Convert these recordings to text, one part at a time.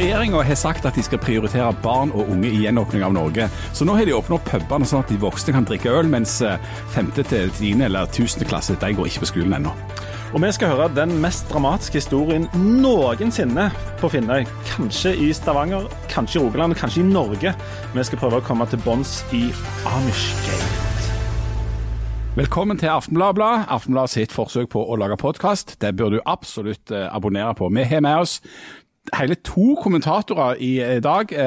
Regjeringa har sagt at de skal prioritere barn og unge i gjenåpning av Norge. Så nå har de åpnet opp pubene sånn at de voksne kan drikke øl, mens eh, femte til tiende eller 1000. klasse de går ikke på skolen ennå. Og vi skal høre den mest dramatiske historien noensinne på Finnøy. Kanskje i Stavanger, kanskje i Rogaland, kanskje i Norge. Vi skal prøve å komme til bunns i Amishgate. Velkommen til Aftenbladet. Aftenbladet sitt forsøk på å lage podkast. Det bør du absolutt eh, abonnere på. Vi har med oss hele to kommentatorer i eh, dag. Eh,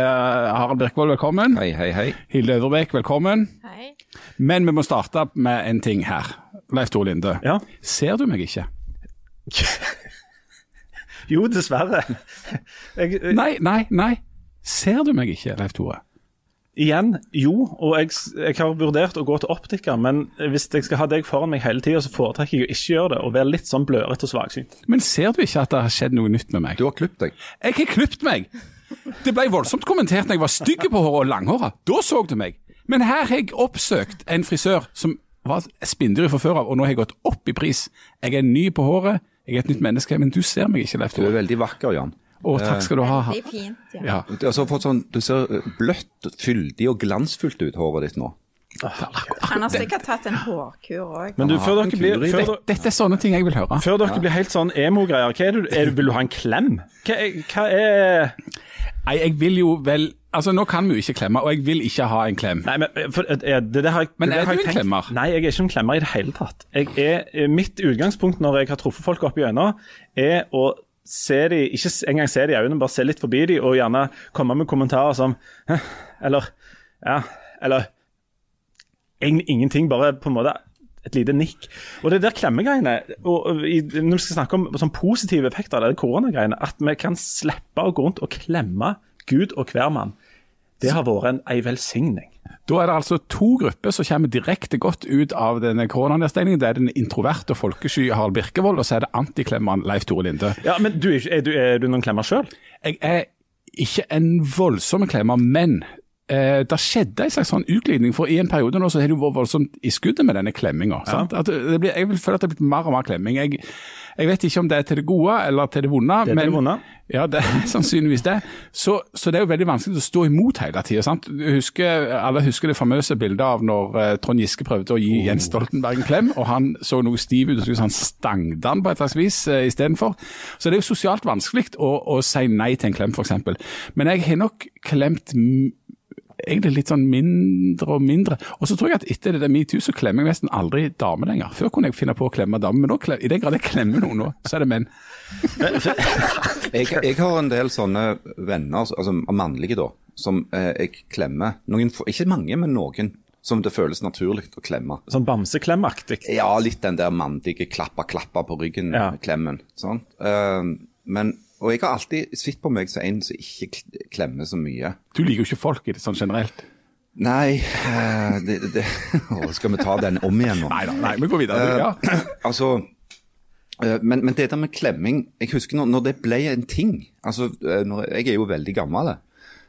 Harald Birkvold, velkommen. Hei, hei, hei. Hilde Øvrebekk, velkommen. Hei. Men vi må starte med en ting her. Leif Tore Linde. Ja. Ser du meg ikke? Jo, dessverre. Jeg, jeg... Nei, nei, nei. Ser du meg ikke, Leif Tore? Igjen, jo. Og jeg, jeg har vurdert å gå til optiker, men hvis jeg skal ha deg foran meg hele tida, så foretrekker jeg å ikke gjøre det, og være litt sånn blørete og svaksynt. Men ser du ikke at det har skjedd noe nytt med meg? Du har klipt deg. Jeg har klipt meg! Det ble voldsomt kommentert når jeg var stygg på håret og langhåra. Da så du meg. Men her har jeg oppsøkt en frisør som var spinndyr fra før av, og nå har jeg gått opp i pris. Jeg er ny på håret, jeg er et nytt menneske, men du ser meg ikke, Leif Du er veldig vakker, Jan. Å, takk skal du ha. Veldig fint. Ja. Ja. Du, har altså fått sånn, du ser eh, bløtt, fyldig og glansfullt ut, håret ditt nå. Han har sikkert tatt en hårkur òg. Men du, før dere blir, før, Dette, dette er sånne ting jeg vil høre. før dere blir helt sånn emo-greier, hva er det, er, det- vil du ha en klem? Hva er, hva er Nei, jeg vil jo vel Altså, nå kan vi jo ikke klemme, og jeg vil ikke ha en klem. Nei, men for, eh, det, det har jeg, Men det er har du jeg en tenkt- klemmer? Nei, jeg er ikke en klemmer i det hele tatt. Jeg er, mitt utgangspunkt når jeg har truffet folk opp i øynene, er å se de, ikke engang se de i øynene, bare se litt forbi de, og gjerne komme med kommentarer som Eller Ja, eller ingenting, bare på en måte et lite nikk. Og det der klemmegreiene, og i, når vi skal snakke om sånn positive effekter av koronagreiene, at vi kan slippe å gå rundt og klemme Gud og hver mann, det har vært en, ei velsigning. Da er det altså to grupper som kommer direkte godt ut av denne koronanedstengningen. Det er den introverte og folkesky Harald Birkevold, og så er det antiklemmeren Leif Tore Linde. Ja, men du, er, du, er du noen klemmer sjøl? Jeg er ikke en voldsom klemmer, men eh, det skjedde en slags sånn utglidning. For i en periode nå så har du vært voldsomt i skuddet med denne klemminga. sant? At det blir, jeg vil føle at det har blitt mer og mer klemming. Jeg, jeg vet ikke om det er til det gode eller til det vonde. Det er til det vonde. Ja, det er sannsynligvis det. Så, så det er jo veldig vanskelig å stå imot hele tida. Alle husker det famøse bildet av når eh, Trond Giske prøvde å gi Jens Stoltenberg en klem, og han så noe stiv ut og så han stangte han på et slags vis uh, istedenfor. Så det er jo sosialt vanskelig å, å si nei til en klem, f.eks. Men jeg har nok klemt egentlig litt sånn mindre og mindre. Og så tror jeg at etter det der metoo så klemmer jeg nesten aldri damer lenger. Før kunne jeg finne på å klemme damer, men nå, i den grad jeg klemmer noen nå, så er det menn. Jeg, jeg har en del sånne venner, altså mannlige da, som eh, jeg klemmer. Noen, ikke mange, men noen. Som det føles naturlig å klemme. Sånn bamseklemaktig. Ja, litt den der mandige klappa-klappa på ryggen-klemmen. Ja. Sånn. Uh, men, og jeg har alltid sett på meg som en som ikke klemmer så mye. Du liker jo ikke folk i det sånn generelt. Nei eh, det, det, Å, Skal vi ta den om igjen nå? Nei da, nei, vi går videre. Ja. Altså, uh, men, men det der med klemming Jeg husker når, når det ble en ting altså, eh, når, Jeg er jo veldig gammel.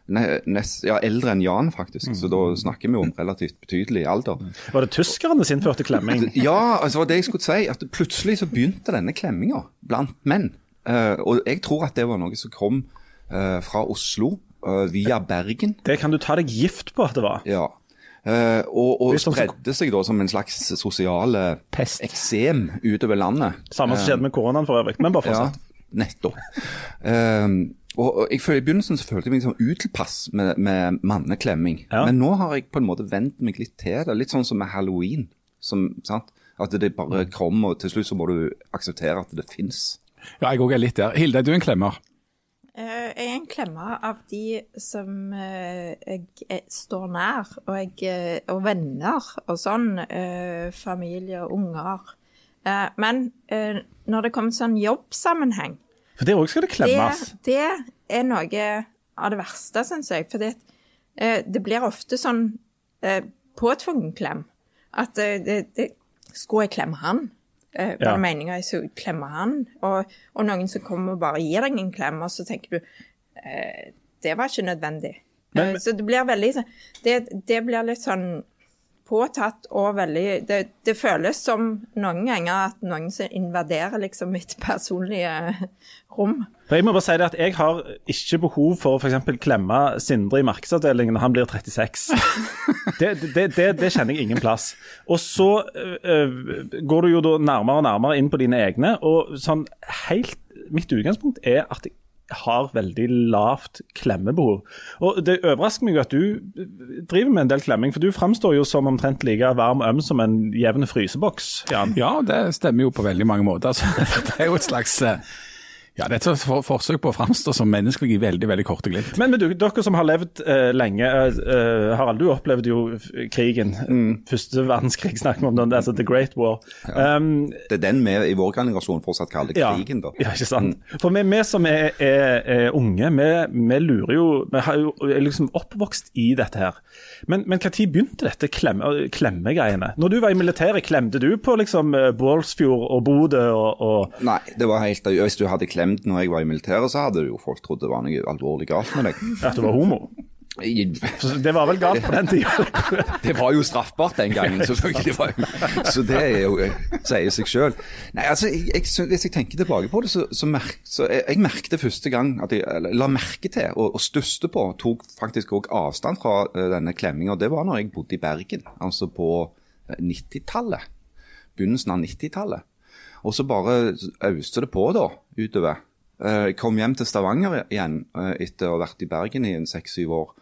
Ne- Nest, ja, eldre enn Jan, faktisk. Så da snakker vi om relativt betydelig alder. Var det tyskerne som innførte klemming? Ja, altså det var det jeg skulle si. at Plutselig så begynte denne klemminga blant menn. Eh, og jeg tror at det var noe som kom eh, fra Oslo eh, via Bergen. Det kan du ta deg gift på at det var. Ja. Uh, og og spredde seg da som en slags sosiale Pest. eksem utover landet. Samme som skjedde med koronaen for øvrig. Men bare Ja, nettopp. Uh, og, og jeg I begynnelsen så følte jeg meg liksom utilpass med, med manneklemming. Ja. Men nå har jeg på en måte vent meg litt til det. Litt sånn som med halloween. Som, sant? At det bare kommer, og til slutt så må du akseptere at det fins. Ja, jeg òg er litt der. Hilde, er du en klemmer? Eh, Jeg er en klemmer av de som eh, jeg eh, står nær, og, jeg, og venner og sånn. eh, Familie og unger. Eh, Men når det kommer sånn jobbsammenheng, For det òg skal det det, klemmes. det er noe av det verste, syns jeg. For det, eh, det blir ofte sånn eh, påtvungen klem. At det, det Skulle jeg klemme han? Eh, var Ja. det meninga jeg skulle klemme han? Og, og noen som kommer og bare gir deg en klem, og så tenker du eh, Det var ikke nødvendig. Men- Eh, så det blir veldig sånn det, det blir litt sånn påtatt og veldig det, det føles som noen ganger at noen som invaderer liksom mitt personlige rom. For jeg må bare si det at jeg har ikke behov for å f.eks. klemme Sindre i markedsavdelingen når han blir 36. Det, det, det, det kjenner jeg ingen plass. Og så øh, går du jo da nærmere og nærmere inn på dine egne, og sånn helt Mitt utgangspunkt er at jeg har veldig lavt klemmebehov. Og Det overrasker meg jo at du driver med en del klemming, for du framstår jo som omtrent like varm og øm som en jevn fryseboks. Jan. Ja, det stemmer jo på veldig mange måter. Det er jo et slags eh, ja, det er et for, forsøk på å framstå som menneskelig i veldig veldig korte glimt. Men, men du, dere som har levd eh, lenge, eh, Harald, du opplevde jo krigen. krigen. Første verdenskrig snakker vi om, den, altså The Great War. Um, Det er den vi i vår generasjon fortsatt kaller ja, krigen, da. Ja, ikke sant. For vi, vi som er, er, er unge, vi, vi lurer jo Vi har jo er liksom oppvokst i dette her. Men når begynte dette klemme, klemmegreiene? Når du var i militæret, klemte du på liksom eh, Bålsfjord og Bodø og, og Nei, det var helt Hvis du hadde klemt når jeg var i militæret, så hadde jo folk trodd det var noe alvorlig galt med deg. at du var homo? I- Det var vel galt på den tida? Det var jo straffbart den gangen, selvfølgelig. Så det er jo, sier seg sjøl. Altså, jeg, jeg, hvis jeg tenker tilbake på det, så, så, merk, så jeg, jeg merket første gang at jeg eller, la merke til og, og stusste på, tok faktisk òg avstand fra uh, denne klemminga. Det var når jeg bodde i Bergen, altså på eh, 90-tallet. Begynnelsen av 90-tallet. Og så bare auste det på da, utover. Eh, Jeg kom hjem til Stavanger igjen eh, etter å ha vært i Bergen i en seks-syv år.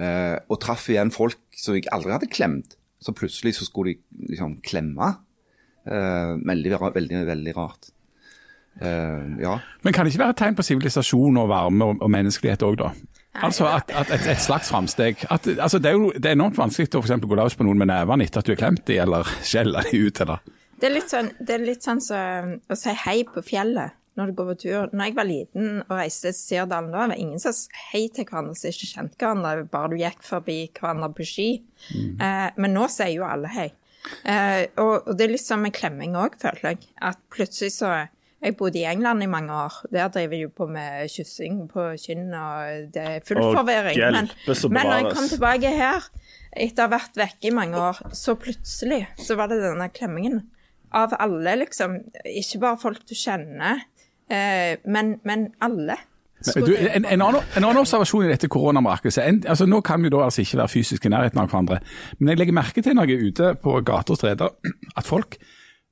Eh, og traff igjen folk som jeg aldri hadde klemt. Så plutselig så skulle de liksom klemme. Eh, veldig, veldig, veldig rart. Eh, ja. Men kan det ikke være et tegn på sivilisasjon og varme og, og menneskelighet òg, da? Altså at, at et, et slags framsteg. Altså det er jo det er enormt vanskelig å for gå løs på noen med nevene etter at du har klemt dem, eller skjelle dem ut. eller... Det er litt sånn, det er litt sånn så, å si hei på fjellet når du går på tur. Når jeg var liten og reiste til Sirdalen, da var det ingen som sa hei til hverandre som ikke kjente hverandre, bare du gikk forbi hverandre på ski. Eh, men nå sier jo alle hei. Eh, og, og det er litt sånn med klemming òg, føler jeg. At plutselig så Jeg bodde i England i mange år. Der driver de på med kyssing på kinn, og det er full Å, forvirring. Men, men når jeg kom tilbake her, etter å ha vært vekke i mange år, så plutselig så var det denne klemmingen. Av alle, liksom. Ikke bare folk du kjenner, eh, men, men alle. Men, du, en, en, annen, en annen observasjon i dette koronamarkedet. altså Nå kan vi da altså ikke være fysisk i nærheten av hverandre, men jeg legger merke til når jeg er ute på gater og streder, at folk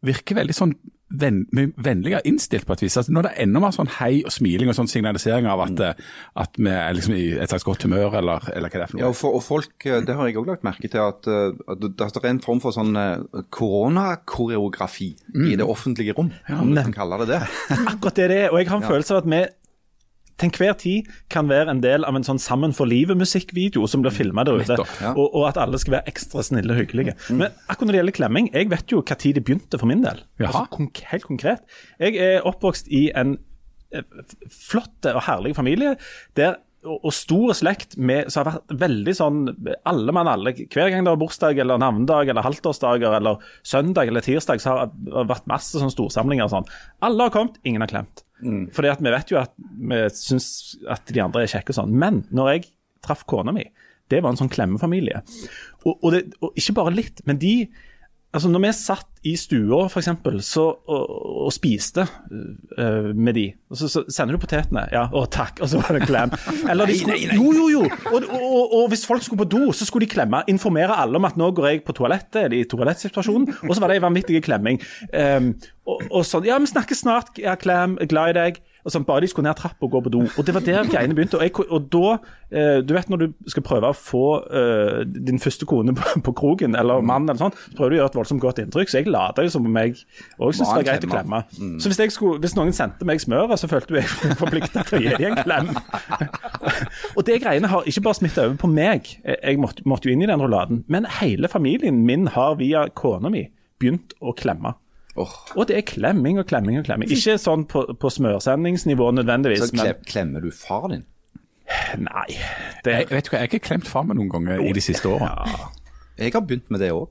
virker veldig sånn ven, vennligere innstilt på et vis. Altså, det er enda mer sånn hei og smiling og sånn signalisering av at, eh, at vi er liksom i et slags godt humør, eller, eller hva det er for Ja, noe. og, for, og folk, eh, Det har jeg òg lagt merke til, at, eh, at det er en form for sånn koronakoreografi koronakoreografi i det offentlige rom, om vi kan kalle det det. Akkurat det det er. Og jeg har en følelse av at vi til enhver tid kan være en del av en sånn Sammen for livet-musikkvideo som blir filma der ute, ja. og, og at alle skal være ekstra snille og hyggelige. Men akkurat når det gjelder klemming, jeg vet jo hva tid det begynte for min del. Altså, konk helt konkret. Jeg er oppvokst i en eh, flott og herlig familie der og, og stor slekt med, som har vært veldig sånn alle mann alle. Hver gang det var bursdag eller navnedag eller halvtårsdager eller søndag eller tirsdag, så har det vært masse sånn storsamlinger og sånn. Alle har kommet, ingen har klemt. Fordi at vi vet jo at vi syns at de andre er kjekke og sånn. Men når jeg traff kona mi, det var en sånn klemmefamilie. Og, og, det, og ikke bare litt, men de Altså Når vi satt i stua for eksempel, så, og, og spiste uh, med de, og så, så sender du potetene. Ja, å takk, og så var det klem. Eller de skulle, Jo, jo, jo! Og, og, og, hvis folk skulle på do, så skulle de klemme. Informere alle om at nå går jeg på toalettet, eller i toalettsituasjonen. Og så var det en vanvittig klemming. Um, og, og sånn Ja, vi snakkes snart, ja, klem, glad i deg. Og sånn, Bare de skulle ned trappa og gå på do. Og det var der greiene begynte. Og, jeg, og da eh, Du vet når du skal prøve å få uh, din første kone på, på krogen, eller mann, eller sånn, så prøver du å gjøre et voldsomt godt inntrykk. Så jeg lata jo som om jeg òg syntes det Var greit å klemme. klemme. Så hvis, jeg skulle, hvis noen sendte meg smøret, så følte jeg meg forplikta til å gi dem en klem. og det greiene har ikke bare smitta over på meg, jeg måtte, måtte jo inn i den rulladen, men hele familien min har via kona mi begynt å klemme. Åh, Og det er klemming og klemming og klemming. Ikke sånn på, på smørsendingsnivå nødvendigvis, så klem, klemmer du far din? nei. Det, Jeg, vet du hva, jeg har ikke klemt far meg noen ganger i de siste åra. Jeg har begynt med det òg.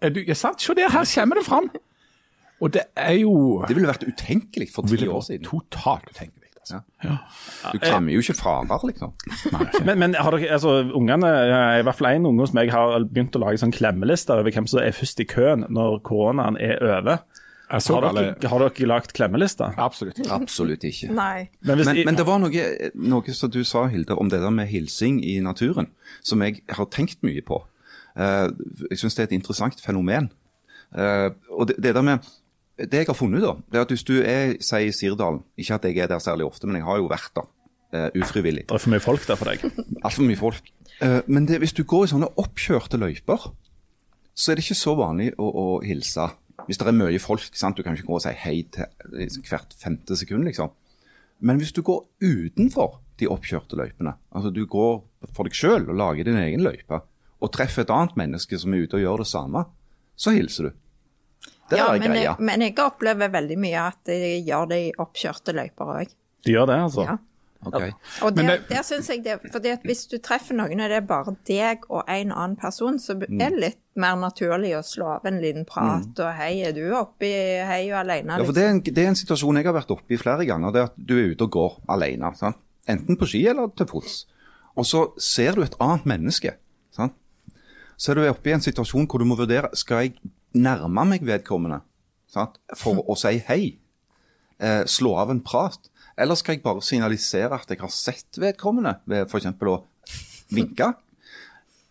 Er du- Ja, sant, se der, her kommer det fram! Og det er jo Det ville vært utenkelig for ti år siden. totalt utenkelig. Altså. Ja. Du klemmer jo ikke fravær, liksom. Men, men har dere, altså, ungene, i hvert fall én unge hos meg har begynt å lage sånn klemmelister over hvem som er først i køen når koronaen er over. Jeg så Har dere, har dere lagt klemmelister? Absolutt. Absolutt ikke. Nei. Men hvis Men, i- men det var noe, noe som du sa, Hilde, om det der med hilsing i naturen, som jeg har tenkt mye på. Uh, jeg syns det er et interessant fenomen. Uh, og det, det der med det jeg har funnet, da, det er at hvis du er sier i Sirdalen Ikke at jeg er der særlig ofte, men jeg har jo vært der Uh, ufrivillig. Det er for mye folk der for deg. Altfor mye folk. Eh, men det, hvis du går i sånne oppkjørte løyper, så er det ikke så vanlig å, å hilse. Hvis det er mye folk, sant? du kan ikke gå og si hei til liksom, hvert femte sekund, liksom. Men hvis du går utenfor de oppkjørte løypene, altså du går for deg sjøl og lager din egen løype, og treffer et annet menneske som er ute og gjør det samme, så hilser du. Det Ja, er men, greia. jeg, men jeg opplever veldig mye at de gjør det i oppkjørte løyper òg. De gjør det, altså. Ja. Ok. Og der, det- der synes jeg det, fordi at Hvis du treffer noen, og det er bare deg og en annen person, så Mm. er det litt mer naturlig å slå av en liten prat. Og 'hei, er du oppe i Hei, og du alene?' Ja, for det er, en, det er en situasjon jeg har vært oppe i flere ganger. Det er at du er ute og går alene. Sant? Enten på ski eller til fots. Og så ser du et annet menneske. Sant? Så er du oppe i en situasjon hvor du må vurdere skal jeg nærme meg vedkommende sant? for å si hei. Eh, slå av en prat. Eller skal jeg bare signalisere at jeg har sett vedkommende ved f.eks. å vinke?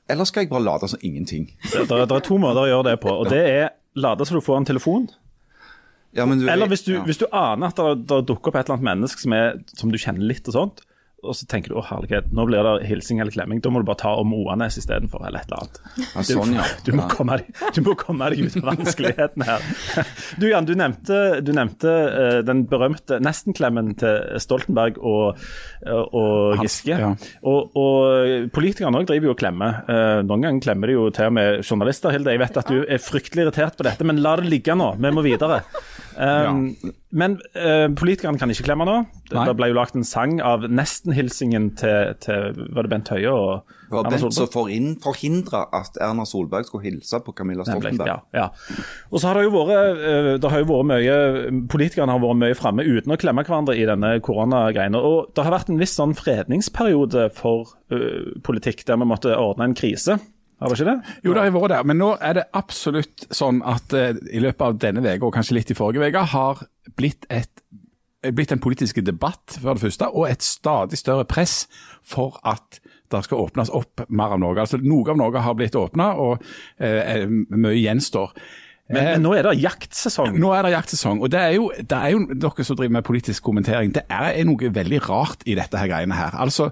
Eller skal jeg bare late som ingenting? Det, det, det er to måter å gjøre det på. og Det er late som du får en telefon. Ja, men du, Eller hvis du, ja. hvis du aner at det, det dukker opp et eller annet menneske som, er, som du kjenner litt, og sånt, og så tenker du å herlighet, nå blir det hilsing eller klemming, da må du bare ta om Oanes istedenfor, eller et eller annet. Ja, sånn, ja. Du må, komme, du må komme deg ut av vanskeligheten her. Du Jan, du nevnte, du nevnte uh, den berømte nesten-klemmen til Stoltenberg og, uh, og Hans- Giske. ja. Og, og politikerne òg driver jo og klemmer. Uh, noen ganger klemmer de jo til og med journalister. Hilde, jeg vet at du er fryktelig irritert på dette, men la det ligge nå. Vi må videre. Um, Men uh, politikerne kan ikke klemme nå. Det, Nei. det ble jo lagt en sang av nesten-hilsingen til, til Var det Bent Høie og Det var Erna den Solberg? som forhin- forhindra at Erna Solberg skulle hilse på Camilla Nemlig, Stoltenberg. Ja, ja. Og så har det jo vært, uh, det har jo vært mye, Politikerne har vært mye framme uten å klemme hverandre i denne koronagreiene. Og det har vært en viss sånn fredningsperiode for uh, politikk, der vi måtte ordne en krise. Har det ikke det? Jo, det har vært der, men nå er det absolutt sånn at i løpet av denne uka, og kanskje litt i forrige uke, har blitt, et, blitt en politisk debatt, for det første, og et stadig større press for at det skal åpnes opp mer av Norge. Altså, Noe av Norge har blitt åpna, og eh, mye gjenstår. Men, men nå er det jaktsesong. Nå er det jaktsesong, og det er, jo, det er jo dere som driver med politisk kommentering. Det er noe veldig rart i dette her greiene her. Altså,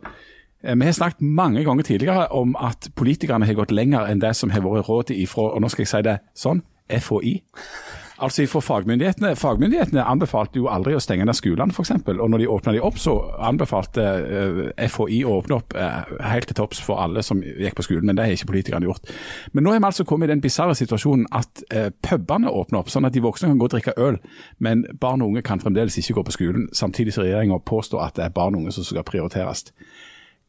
eh, Vi har snakket mange ganger tidligere om at politikerne har gått lenger enn det som har vært råd ifra, og nå skal jeg si det sånn, FHI. Altså for fagmyndighetene. Fagmyndighetene anbefalte jo aldri å stenge ned skolene f.eks. Og når de åpna de opp, så anbefalte eh, FHI å åpne opp eh, helt til topps for alle som gikk på skolen, men det har ikke politikerne gjort. Men nå har vi altså kommet i den bisarre situasjonen at eh, pubene åpner opp, sånn at de voksne kan gå og drikke øl, men barn og unge kan fremdeles ikke gå på skolen, samtidig som regjeringa påstår at det er barn og unge som skal prioriteres.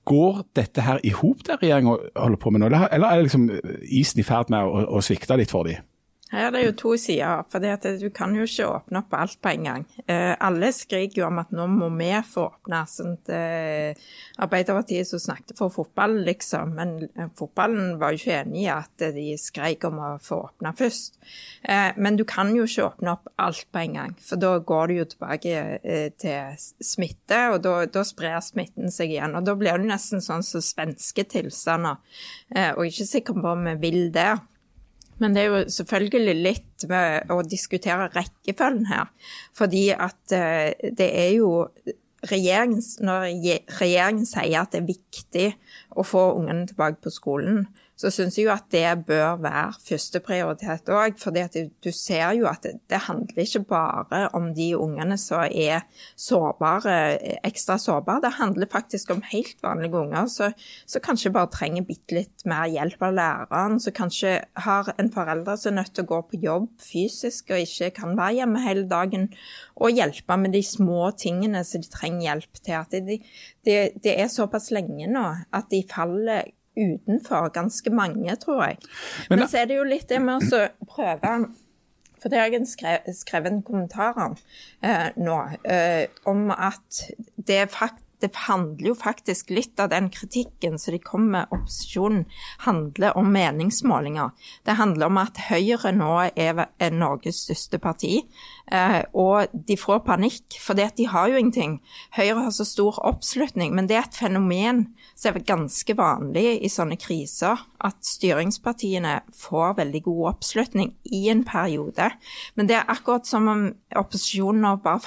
Går dette her i hop, det regjeringa holder på med nå, eller er det liksom isen i ferd med å, å svikte litt for dem? Her er det jo to sider, for du kan jo ikke åpne opp alt på en gang. Eh, alle skriker jo om at nå må vi få åpne. At, eh, Arbeiderpartiet som snakket for fotball, liksom, men eh, fotballen var jo ikke enig i at de skrek om å få åpne først. Eh, men du kan jo ikke åpne opp alt på en gang, for da går du jo tilbake eh, til smitte, og da sprer smitten seg igjen. Og da blir det nesten sånn som svenske tilstander, eh, og jeg er ikke sikker på om vi vil det. Men det er jo selvfølgelig litt med å diskutere rekkefølgen her. Fordi at eh, det er jo Når regjeringen sier at det er viktig å få ungene tilbake på skolen, så syns jeg jo at det bør være førsteprioritet òg. For du ser jo at det, handler ikke bare om de ungene som er sårbare, ekstra sårbare. Det handler faktisk om helt vanlige unger som kanskje bare trenger bitte litt mer hjelp av læreren. Som kanskje har en forelder som er nødt til å gå på jobb fysisk og ikke kan være hjemme hele dagen. Og hjelpe med de små tingene som de trenger hjelp til. At det, de, det er såpass lenge nå at de faller utenfor ganske mange, tror jeg. Men Men, så er det jo litt det med å prøve For det har jeg skrevet, en kommentar om eh, nå, eh, om at det faktisk... fakt det handler jo faktisk litt av den kritikken som de kommer med opposisjonen, handler om meningsmålinger. Det handler om at Høyre nå er, er Norges største parti, eh, og de får panikk, for de har jo ingenting. Høyre har så stor oppslutning, men det er et fenomen som er ganske vanlig i sånne kriser, at styringspartiene får veldig god oppslutning i en periode. Men det er akkurat som om opposisjonen nå bare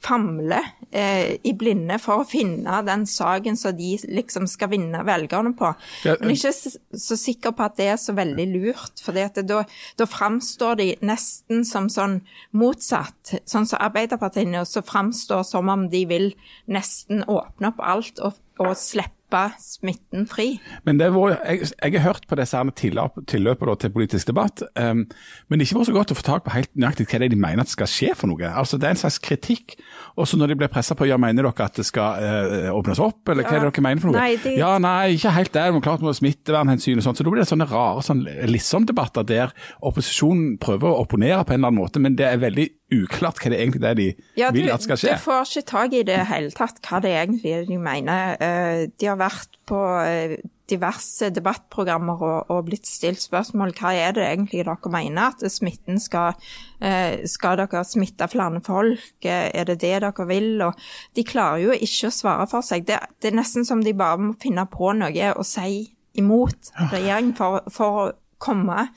famle eh, i blinde for å finne den saken som de liksom skal vinne velgerne på. Ja, Men ikke så sikker på at det er så veldig lurt, for da, da framstår de nesten som sånn motsatt. Sånn som Arbeiderpartiet så framstår som om de vil nesten åpne opp alt og, og slippe slippe smitten fri. Men det var, jeg, jeg har hørt på disse tilløpene til politisk debatt, um, men det ikke vært så godt å få tak på helt nøyaktig hva det de mener at skal skje for noe. Altså Det er en slags kritikk. Også når de blir pressa på ja, mener dere at det skal uh, åpnes opp, eller hva ja. er det dere mener for noe? Nei, det... Ja, nei, ikke helt der. Men klart med smittevernhensyn og sånt. Så da blir det sånne rare sånn liksom-debatter der opposisjonen prøver å opponere på en eller annen måte, men det er veldig uklart hva det egentlig er de ja, vil at skal skje. Du får ikke tak i det hele tatt hva det egentlig er de mener. Eh, de har vært på eh, diverse debattprogrammer og, og, blitt stilt spørsmål hva er det egentlig dere mener, at smitten skal eh, Skal dere smitte flere folk, er det det dere vil? Og de klarer jo ikke å svare for seg. Det, det er nesten som de bare må finne på noe å si imot regjeringen for, for komme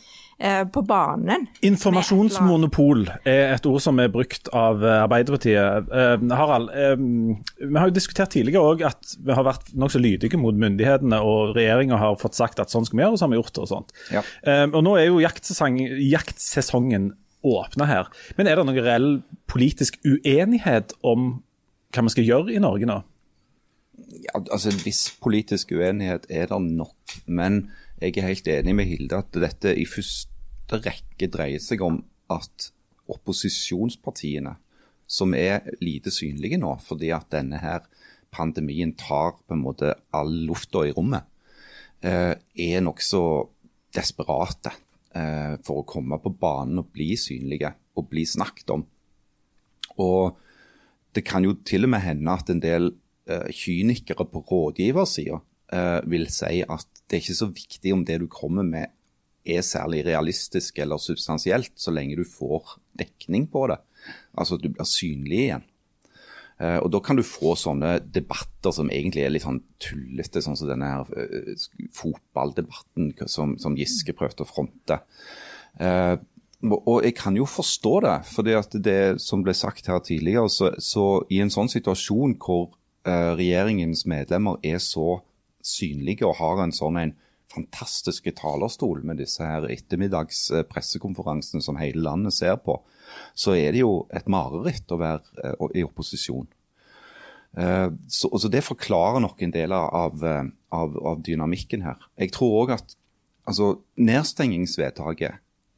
Eh, på banen. Informasjonsmonopol er et ord som er brukt av eh, Arbeiderpartiet. Eh, Harald, vi har jo diskutert tidligere òg at vi har vært nokså lydige mot myndighetene, og regjeringa har fått sagt at sånn skal vi gjøre, og så har vi gjort det og sånt. Ja. Og nå er jo jaktsesongen åpna her. Men er det noen reell politisk uenighet om hva vi skal gjøre i Norge nå? Ja, altså En viss politisk uenighet er det nok. Men jeg er helt enig med Hilde at dette i første rekke dreier seg om at opposisjonspartiene, som er lite synlige nå fordi at denne her pandemien tar på en måte all lufta i rommet, eh, er nokså desperate eh, for å komme på banen og bli synlige og bli snakket om. Og det kan jo til og med hende at en del eh, kynikere på rådgiversida vil si at det er ikke så viktig om det du kommer med er særlig realistisk eller substansielt, så lenge du får dekning på det. Altså at du blir synlig igjen. Uh, og Da kan du få sånne debatter som egentlig er litt sånn tullete, sånn som denne her uh, fotballdebatten som, som, Giske prøvde å fronte. Og jeg kan jo forstå det, fordi at det som ble sagt her tidligere, så, så i en sånn situasjon hvor regjeringens medlemmer er så synlige og har en sånn en fantastiske talerstol med disse her ettermiddagspressekonferansene som hele landet ser på, så er det jo et mareritt å være eh, i opposisjon. Eh, så, så Det forklarer nok en del av, eh, av, av dynamikken her. Jeg tror òg at altså, nedstengingsvedtaket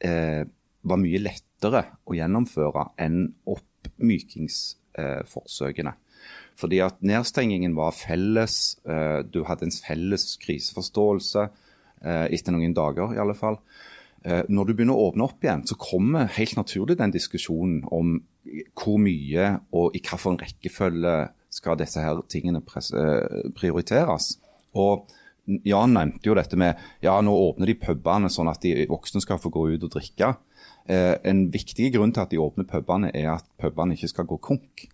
eh, var mye lettere å gjennomføre enn oppmykingsforsøkene. Fordi at nedstengingen var felles, eh, du hadde en felles kriseforståelse. Eh, etter noen dager i alle fall. Eh, når du begynner å åpne opp igjen, så kommer helt naturlig den diskusjonen om hvor mye og i hvilken rekkefølge skal disse her tingene prioriteres. Og Jan nevnte jo dette med ja, nå åpner de pubene sånn at de voksne skal få gå ut og drikke. en viktig grunn til at de åpner pubene, er at pubene ikke skal gå konk.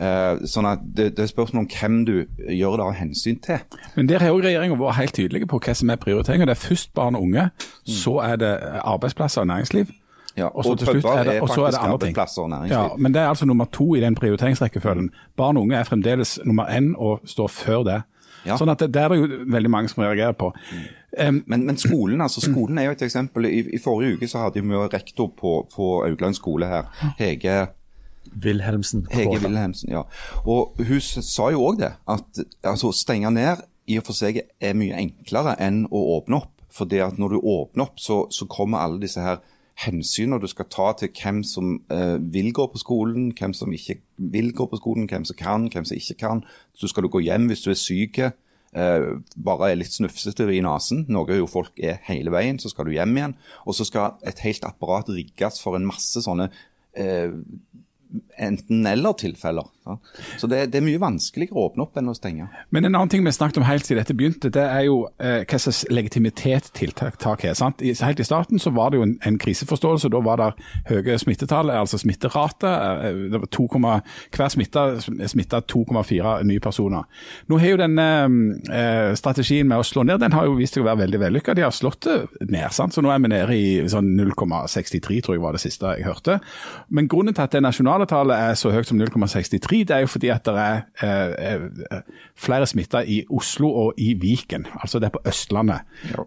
Uh, sånn at det, det, er spørsmål om hvem du gjør det av hensyn til. Men Der har jo regjeringa vært helt tydelige på hva som er prioriteringa. Det er først barn og unge, mm. så er det arbeidsplasser og næringsliv. Ja, og, og til slutt er det, og så er det andre ting. Ja, men det er altså nummer to i den prioriteringsrekkefølgen. Barn og unge er fremdeles nummer én og står før det. Ja. Sånn at det, det, er det jo veldig mange som reagerer på. Mm. Um, men, men, skolen altså skolen er jo et eksempel. I, i forrige uke så hadde vi rektor på, på Augland skole her, Hege Wilhelmsen. Hege Wilhelmsen, ja. Og Hun sa jo òg det, at altså, stenge ned i og for seg er mye enklere enn å åpne opp. For det at når du åpner opp, så, så kommer alle disse her hensynene du skal ta til hvem som eh, vil gå på skolen, hvem som ikke vil gå på skolen, hvem som kan, hvem som ikke kan. Så skal du gå hjem hvis du er syk, eh, bare er litt snufsete i nesen, noe jo folk er hele veien, så skal du hjem igjen. Og så skal et helt apparat rigges for en masse sånne eh, enten-eller-tilfeller. Så det, det er mye vanskeligere å åpne opp enn å stenge. Men en annen ting vi snakket om helt siden dette begynte, det er jo eh, hva slags legitimitet tiltak har. sant? I, helt i starten så var det jo en, en kriseforståelse. Da var det høye smittetall, altså smitterate. Eh, det var 2, hver smitta smitta 2,4 nye personer. Nå har jo denne eh, strategien med å slå ned, den har jo vist seg å være veldig vellykka. De har slått det ned, sant? så nå er vi nede i sånn 0,63, tror jeg var det siste jeg hørte. Men grunnen til at det nasjonale tallet er så høyt som 0,63, det er jo fordi at det er eh, eh, flere smitta i Oslo og i Viken. Altså det er på Østlandet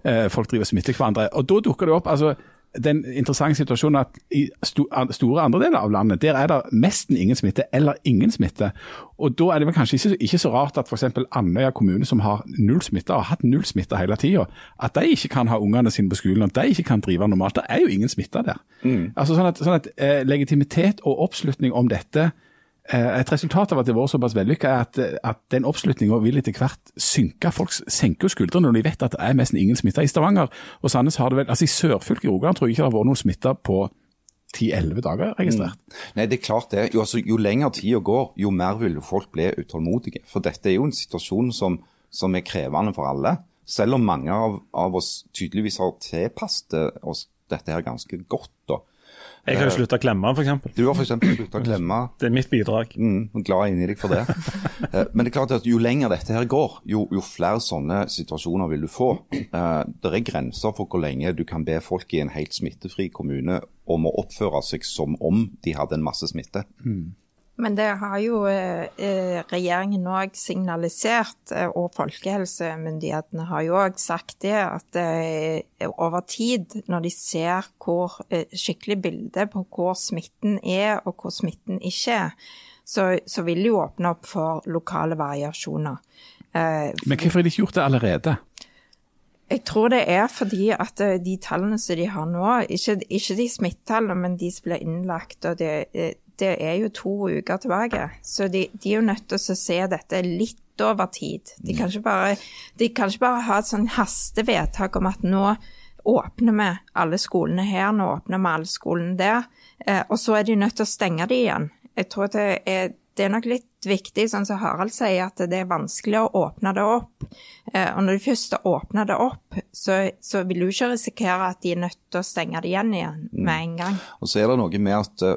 eh, folk driver og smitter hverandre. Og Da dukker det opp altså, den interessante situasjonen at i store andre deler av landet der er det nesten ingen smitte eller ingen smitte. Og Da er det vel kanskje ikke, ikke så rart at f.eks. Andøya kommune, som har null smitte og har hatt null smitte hele tida, at de ikke kan ha ungene sine på skolen, at de ikke kan drive normalt. Det er jo ingen smitte der. Mm. Altså sånn at, sånn at eh, Legitimitet og oppslutning om dette et resultat av at det var såpass vellykka, er at, at den oppslutninga vil etter hvert synke. Folk senker skuldrene når de vet at det er nesten ingen smitta. I Stavanger og Sandnes har det vel Altså i sørfylket i Rogaland tror jeg ikke det har vært noen smitta på 10-11 dager registrert. Mm. Nei, det er klart det. Jo, altså, jo lenger tida går, jo mer vil folk bli utålmodige. For dette er jo en situasjon som, som er krevende for alle. Selv om mange av, av oss tydeligvis har tilpasset oss dette her ganske godt. da. Jeg har jo slutta å klemme, f.eks. Du har f.eks. slutta å klemme. Det er mitt bidrag. Mm, glad inni deg for det. Eh, men det er klart at jo lenger dette her går, jo, jo flere sånne situasjoner vil du få. Eh, det er grenser for hvor lenge du kan be folk i en helt smittefri kommune om å oppføre seg som om de hadde en masse smitte. Mm. Men det har jo eh, eh regjeringen òg signalisert, eh, og folkehelsemyndighetene har jo òg sagt det, at over tid, når de ser hvor skikkelig bilde på hvor smitten er og hvor smitten ikke er, så, så vil jo åpne opp for lokale variasjoner. Men hvorfor har de ikke gjort det allerede? Jeg tror det er fordi at de tallene som de har nå, ikke, ikke de smittetallene, men de som blir innlagt, og det, det er jo to uker tilbake. Så de, de er jo nødt til å se dette litt over tid. De kan ikke bare, kan ikke bare ha et sånn hastevedtak om at nå åpner vi alle skolene her, nå åpner vi alle skolene der. Eh, og så er de nødt til å stenge de igjen. Jeg tror det er, det er nok litt viktig, sånn som Harald sier, at det er vanskelig å åpne det opp. Eh, og når du først åpner det opp, så, så vil du ikke risikere at de er nødt til å stenge det igjen igjen med en gang. Og så er det noe med at uh,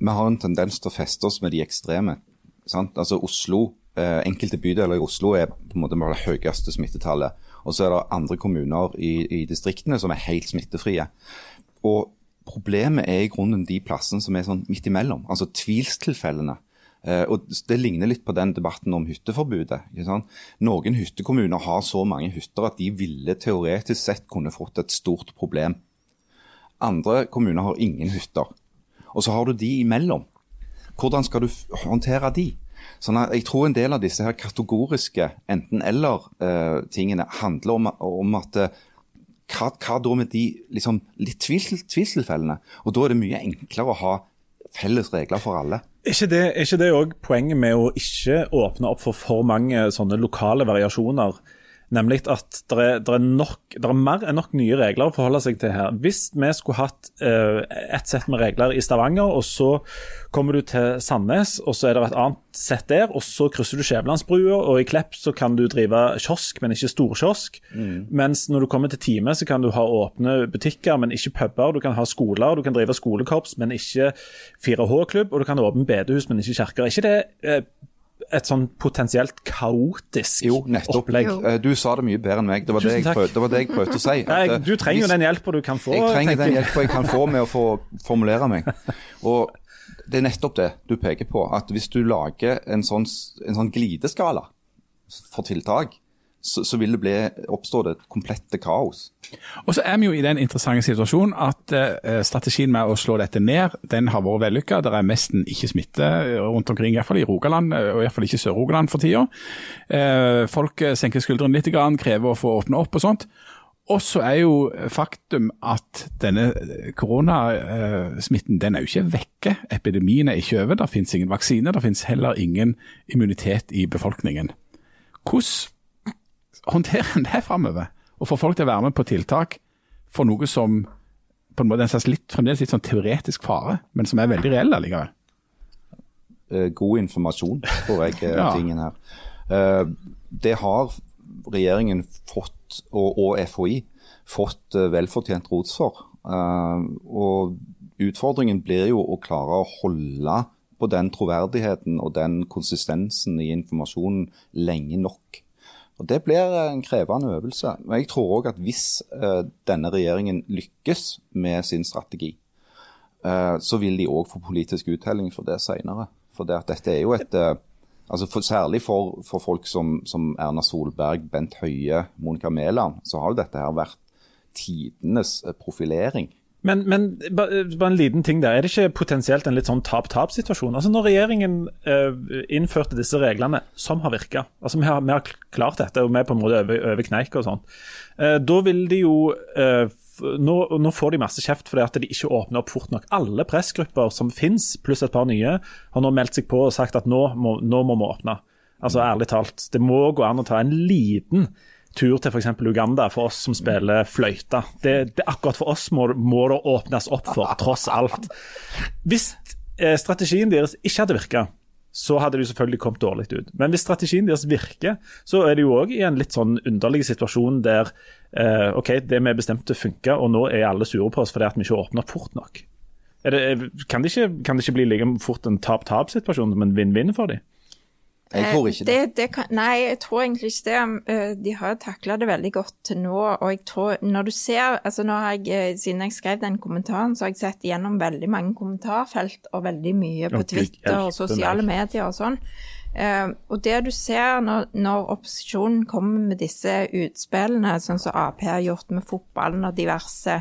vi har en tendens til å feste oss med de ekstreme. Sant? Altså Oslo, uh, Enkelte bydeler i Oslo er på en måte bare det høyeste smittetallet. Og så er det andre kommuner i, i distriktene som er helt smittefrie. Og Problemet er i grunnen de plassene som er sånn midt imellom, altså tvilstilfellene. Eh, og Det ligner litt på den debatten om hytteforbudet. Noen hyttekommuner har så mange hytter at de ville teoretisk sett kunne fått et stort problem. Andre kommuner har ingen hytter. Og så har du de imellom. Hvordan skal du håndtere de? Sånn at Jeg tror en del av disse her kategoriske enten-eller-tingene eh, handler om, om at eh, hva, hva, da med de liksom, litt tvil, tvilstilfellene? Og Da er det mye enklere å ha felles regler for alle. Er ikke det, også poenget med å ikke åpne opp for for mange sånne lokale variasjoner? Nemlig at det er, er, er, mer enn nok nye regler å forholde seg til her. Hvis vi skulle hatt uh, et sett med regler i Stavanger, og så kommer du til Sandnes, og så er det et annet sett der, og så krysser du Skjævelandsbrua, og i Klepp så kan du drive kiosk, men ikke storkiosk. Mm. Mens når du kommer til Time, så kan du ha åpne butikker, men ikke puber. Du kan ha skoler, du kan drive skolekorps, men ikke 4H-klubb, og du kan åpne bedehus, men ikke kirker. Er ikke det uh, et sånn potensielt kaotisk jo, nettopp. opplegg. Jo. Eh, du sa det mye bedre enn meg. Det var, det jeg, prøvde, det, var det jeg prøvde, å si. Nei, eh, du trenger jo den hjelpa du kan få. Jeg trenger den hjelpa jeg kan få med å få formulere meg. Og det er nettopp det du peker på. At hvis du lager en sånn, en sånn glideskala for tiltak, så, så, vil det oppstå et komplette kaos. Og så er vi jo i den interessante situasjonen at eh, strategien med å slå dette ned, den har vært vellykka. Det er nesten ikke smitte rundt omkring, iallfall i Rogaland, eh, og iallfall ikke Sør-Rogaland for tida. Eh, folk senker skuldrene litt, grann, krever å få åpne opp og sånt. Og så er jo faktum at denne koronasmitten den er jo ikke vekke. Epidemien er ikke over. Det finnes ingen vaksine. Det finnes heller ingen immunitet i befolkningen. Hvordan håndtere det framover? Og få folk til å være med på tiltak for noe som på en måte er en slags litt, fremdeles litt sånn teoretisk fare, men som er veldig reell allikevel? eh, god informasjon, tror jeg, er Ja. tingen her. Eh, det har regjeringen fått, og, og FHI, fått eh, velfortjent rots for. Eh, og utfordringen blir jo å klare å holde på den troverdigheten og den konsistensen i informasjonen lenge nok. Og Det blir en krevende øvelse. Men jeg tror òg at hvis eh, denne regjeringen lykkes med sin strategi, eh, så vil de òg få politisk uttelling for det senere. For det dette er jo et eh, altså for, Særlig for, for folk som, som Erna Solberg, Bent Høie, Monica Mæland, så har jo dette her vært tidenes profilering. Men, men bare en liten ting der. Er det ikke potensielt en litt sånn tap-tap-situasjon? Altså Når regjeringen uh, innførte disse reglene, som har virka, altså vi har, vi har klart dette og vi er på en måte over, over kneika og sånn, Uh, da vil de jo uh, nå, nå får de masse kjeft fordi at de ikke åpner opp fort nok. Alle pressgrupper som finnes, pluss et par nye, har nå meldt seg på og sagt at nå må, nå må vi åpne. Altså ærlig talt, det må gå an å ta en liten tur til f.eks. Uganda for oss som spiller fløyte. Det, det Akkurat for oss må, må det åpnes opp for, tross alt. Hvis eh, strategien deres ikke hadde virka, så hadde jo selvfølgelig kommet dårlig ut. Men hvis strategien deres virker, så er det jo òg i en litt sånn underlig situasjon der eh, OK, det vi bestemte funka, og nå er alle sure på oss fordi at vi ikke åpner fort nok. Det, kan, det ikke, kan det ikke bli like fort en tap-tap-situasjon som en vinn-vinn for dem? Jeg tror ikke det. det, det, kan, nei, jeg tror egentlig ikke det. Eh, De har takla det veldig godt til nå. Og jeg tror, når du ser altså nå har jeg, eh, Siden jeg skrev den kommentaren, så har jeg sett gjennom veldig mange kommentarfelt og veldig mye på Twitter og sosiale medier og sånn. Uh, og det du ser når, når opposisjonen kommer med disse utspillene, sånn som Ap har gjort med fotballen og diverse,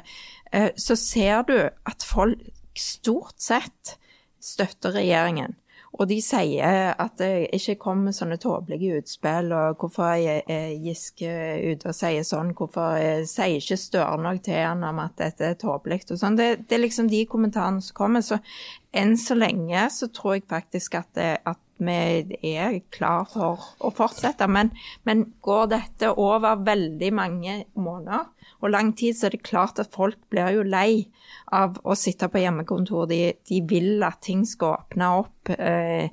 uh, så ser du at folk stort sett støtter regjeringen. Og de sier at det ikke kommer sånne tåpelige utspill, og hvorfor er Giske ute og sier sånn, hvorfor eh, sier ikke Støre noe til han om at dette er tåpelig og sånn. Det, det er liksom de kommentarene som kommer. Så enn så lenge så tror jeg faktisk at, det, at vi er klar for å fortsette. Men, men går dette over veldig mange måneder og lang tid, så er det klart at folk blir jo lei av å sitte på hjemmekontor. De, de vil at ting skal åpne opp. Eh,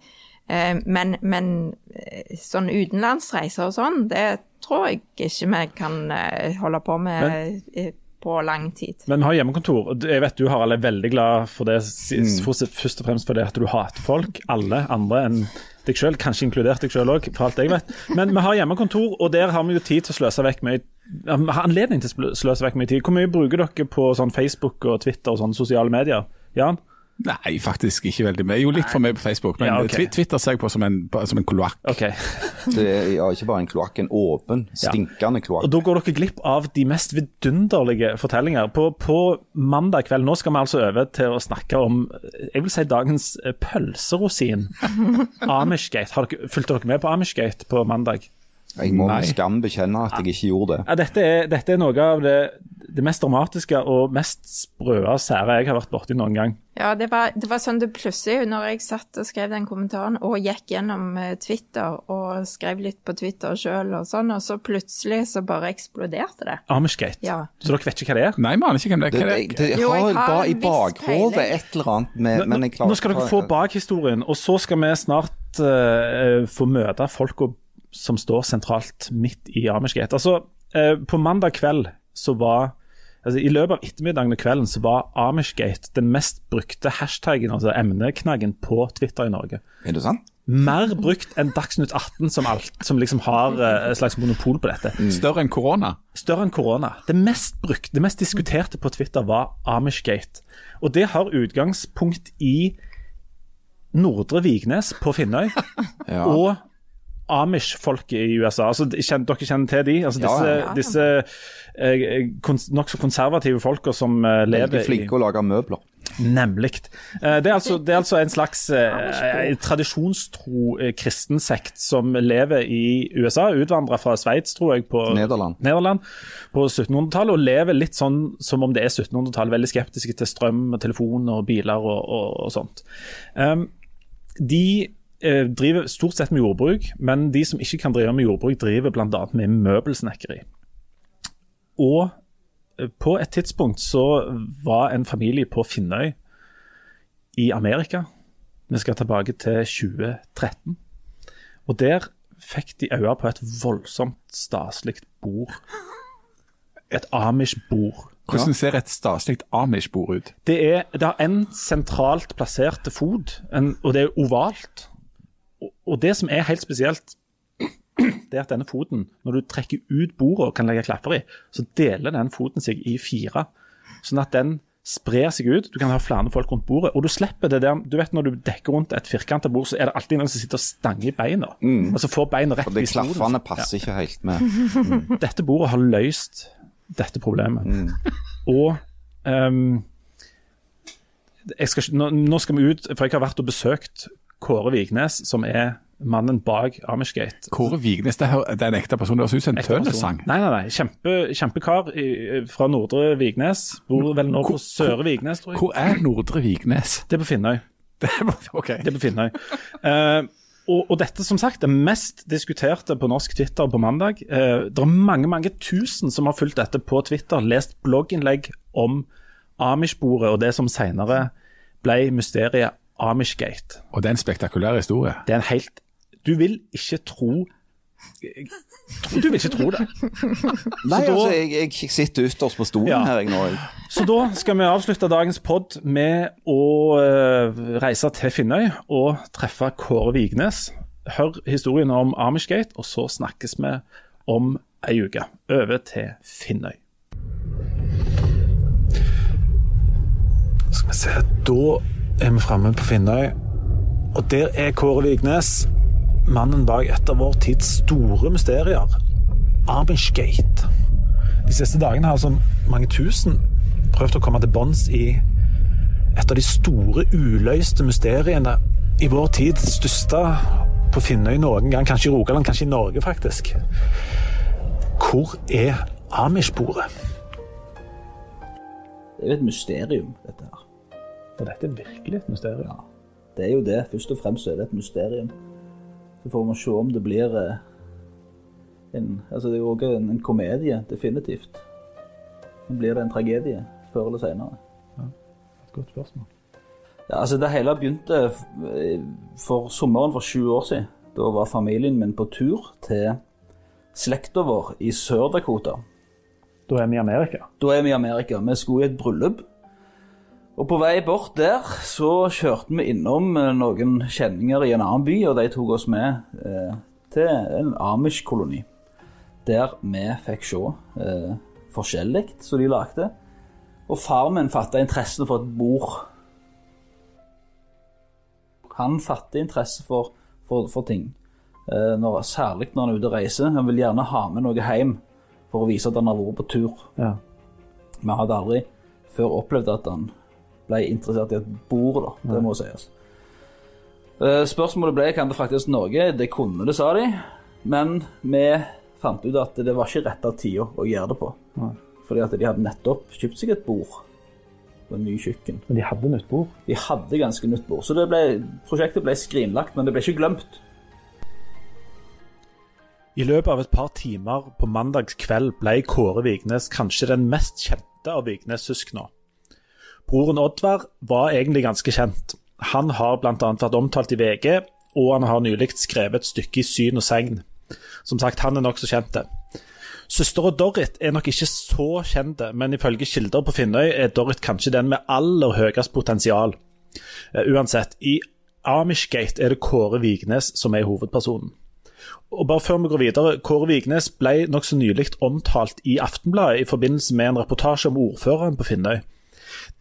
eh, men, men eh, sånn utenlandsreiser og sånn, det tror jeg ikke vi kan eh, holde på med eh, på lang tid. Men vi har hjemmekontor. og Jeg vet du Harald er veldig glad for det, mm. først og fremst fordi at du hater folk. Alle andre enn deg sjøl, kanskje inkludert deg sjøl òg, for alt jeg vet. Men vi har hjemmekontor, og der har vi jo tid til å sløse vekk mye har anledning til å sløse vekk mye tid. Hvor mye bruker dere på sånn Facebook og Twitter og sånne sosiale medier? Jan? Nei, faktisk ikke veldig mye. Jo, litt for mye på Facebook, men Ja, okay. Twitter ser jeg på som en, som en kloakk. Okay. Det er ja, ikke bare en kloakk, en åpen, stinkende Og kloakk. Da går dere glipp av de mest vidunderlige fortellinger. På, på mandag kveld nå skal vi altså over til å snakke om jeg vil si dagens eh, pølserosin. Amishgate. Har dere, fulgte dere med på Amishgate på mandag? Jeg må med skam bekjenne at jeg ikke gjorde det. Ja, dette, er, dette er noe av det, det mest dramatiske og mest sprø og sære jeg har vært borti noen gang. Ja, det var, det var sånn det plutselig, når jeg satt og skrev den kommentaren og gikk gjennom eh, Twitter og skrev litt på Twitter sjøl og sånn, og så plutselig så bare eksploderte det. Amishgate. Ja. Så dere vet ikke hva det er? Nei, vi aner ikke hvem det Det, er. Hva det, det? det, jeg Jo, jeg har har bare i bakhodet et eller annet med Nå, men jeg klarer nå skal dere få bakhistorien, og så skal vi snart uh, få møte folka som står sentralt midt i Amishgate. Altså, uh, på mandag kveld så var altså, I løpet av ettermiddagen og kvelden så var Amishgate den mest brukte hashtaggen, altså emneknaggen, på Twitter i Norge. Er det sant? Mer brukt enn Dagsnytt 18, som, alt, som liksom har eh, et slags monopol på dette. Større enn korona? Større enn korona. Det mest brukte, det mest diskuterte på Twitter var Amishgate. Og det har utgangspunkt i Nordre Vignes på Finnøy Ja. og Amish-folket i USA. Altså, kjenner, dere kjenner til de? Altså, Ja, disse ja. disse eh, kons nokså konservative folka som eh, lever Veldig flinke flinke å lage møbler. Nemlig. Eh, Det er altså, det er altså en slags eh, tradisjonstro kristen kristensekt som lever i USA, utvandra fra Sveits, tror jeg, på Nederland. Nederland på 1700-tallet, og lever litt sånn som om det er 1700-tallet, veldig skeptiske til strøm, og telefon og biler og, og, og sånt. Um, de eh, driver stort sett med jordbruk, men de som ikke kan drive med jordbruk, driver bl.a. med møbelsnekkeri. Og eh, på et tidspunkt så var en familie på Finnøy i Amerika Vi skal tilbake til 2013. Og der fikk de øye på et voldsomt staselig bord. Et Amish-bord. Hvordan ser et staselig Amish-bord ut? Det, er, det er en sentralt plassert fot, en, og det er ovalt. Og, og det som er helt spesielt, det er at denne foten, når du trekker ut bordet og kan legge klapper i, så deler den foten seg i fire. Sånn at den sprer seg ut. Du kan ha flere folk rundt bordet. Og du slipper det der Du vet når du dekker rundt et firkanta bord, så er det alltid noen som sitter og stanger i beina. Altså får beina rett Og de i stolen. klaffene passer ikke helt med. Dette bordet har løst dette problemet. Og um, jeg skal, nå, nå skal vi ut, for jeg har vært og besøkt Kåre Vignes, som er mannen bak Amishgate. Kåre Vignes, det, er- er en ekte person. Det høres ut som en person. Nei, nei, nei. Kjempe, kjempekar fra Nordre Vignes. Bor vel nå på Søre Vignes, tror jeg. Hvor er Nordre Vignes? Det er på Finnøy. Det er, okay. Det er på Finnøy. Uh, og, og dette som sagt, det mest diskuterte på norsk Twitter på mandag. Eh, det er mange mange tusen som har fulgt dette på Twitter, lest blogginnlegg om Amish-bordet og det som senere ble mysteriet Amishgate. Og det er en spektakulær historie. Det er en helt Du vil ikke tro Du vil ikke tro det. Nei, da- altså, jeg, jeg sitter ytterst på stolen Ja. her jeg nå. Så da skal vi avslutte dagens pod med å uh, reise til Finnøy og treffe Kåre Vignes. Hør historien om Amishgate, og så snakkes vi om ei uke. Over til Finnøy. Skal vi se Da er vi framme på Finnøy, og der er Kåre Vignes, mannen bak et av vår tids store mysterier, Amishgate. De siste dagene har altså mange tusen prøvd å komme til bunns i et av de store uløste mysteriene i vår tid. Største på Finnøy noen gang, kanskje i Rogaland, kanskje i Norge faktisk. Hvor er Amish-bordet? Det er jo et mysterium, dette Og dette er virkelig et mysterium. Ja, Det er jo det. Først og fremst er det et mysterium. Så får vi se om det blir eh, en Altså, det er jo òg en, en komedie, definitivt. Men blir det en tragedie før eller senere? Et godt spørsmål. Ja, altså Det hele begynte eh, for sommeren for sju år siden. Da var familien min på tur til slekta vår i Sør-Dakota. Da er vi i Amerika. Da er vi i Amerika. Vi skulle i et bryllup. Og på vei bort der så kjørte vi innom eh, noen kjenninger i en annen by, og de tok oss med eh, til en Amish-koloni. Der vi fikk se eh, forskjellig som de lagde. Og far min fatta interesse for et bord. Han fatter interesse for, for, for ting. Eh, når, særlig når han er ute og reiser. Han vil gjerne ha med noe hjem for å vise at han har vært på tur. Ja. Vi hadde aldri før opplevd at han ble interessert i et bord, da. Det må sies. Eh, Spørsmålet ble kan det fraktes til Norge. Det kunne det, sa de. Men vi fant ut at det var ikke rett av tida å gjøre det på. Nei. Fordi at de hadde nettopp kjøpt seg et bord. Og en ny kjøkken. Men de hadde nytt bord. De hadde ganske nytt bord. Så det ble, prosjektet ble skrinlagt, men det ble ikke glemt. I løpet av et par timer på mandags kveld ble Kåre Vignes kanskje den mest kjente av Vignes-søsknene. Broren Oddvar var egentlig ganske kjent. Han har bl.a. vært omtalt i VG, og han har nylig skrevet et stykke i Syn og Segn. Som sagt, han er nokså kjent. Søstera Dorrit er nok ikke så kjent, men ifølge kilder på Finnøy er Dorrit kanskje den med aller høyest potensial. Eh, Uansett, i Amishgate er det Kåre Vignes som er hovedpersonen. Og bare før vi går videre, Kåre Vignes ble nokså nylig omtalt i Aftenbladet i forbindelse med en reportasje om ordføreren på Finnøy.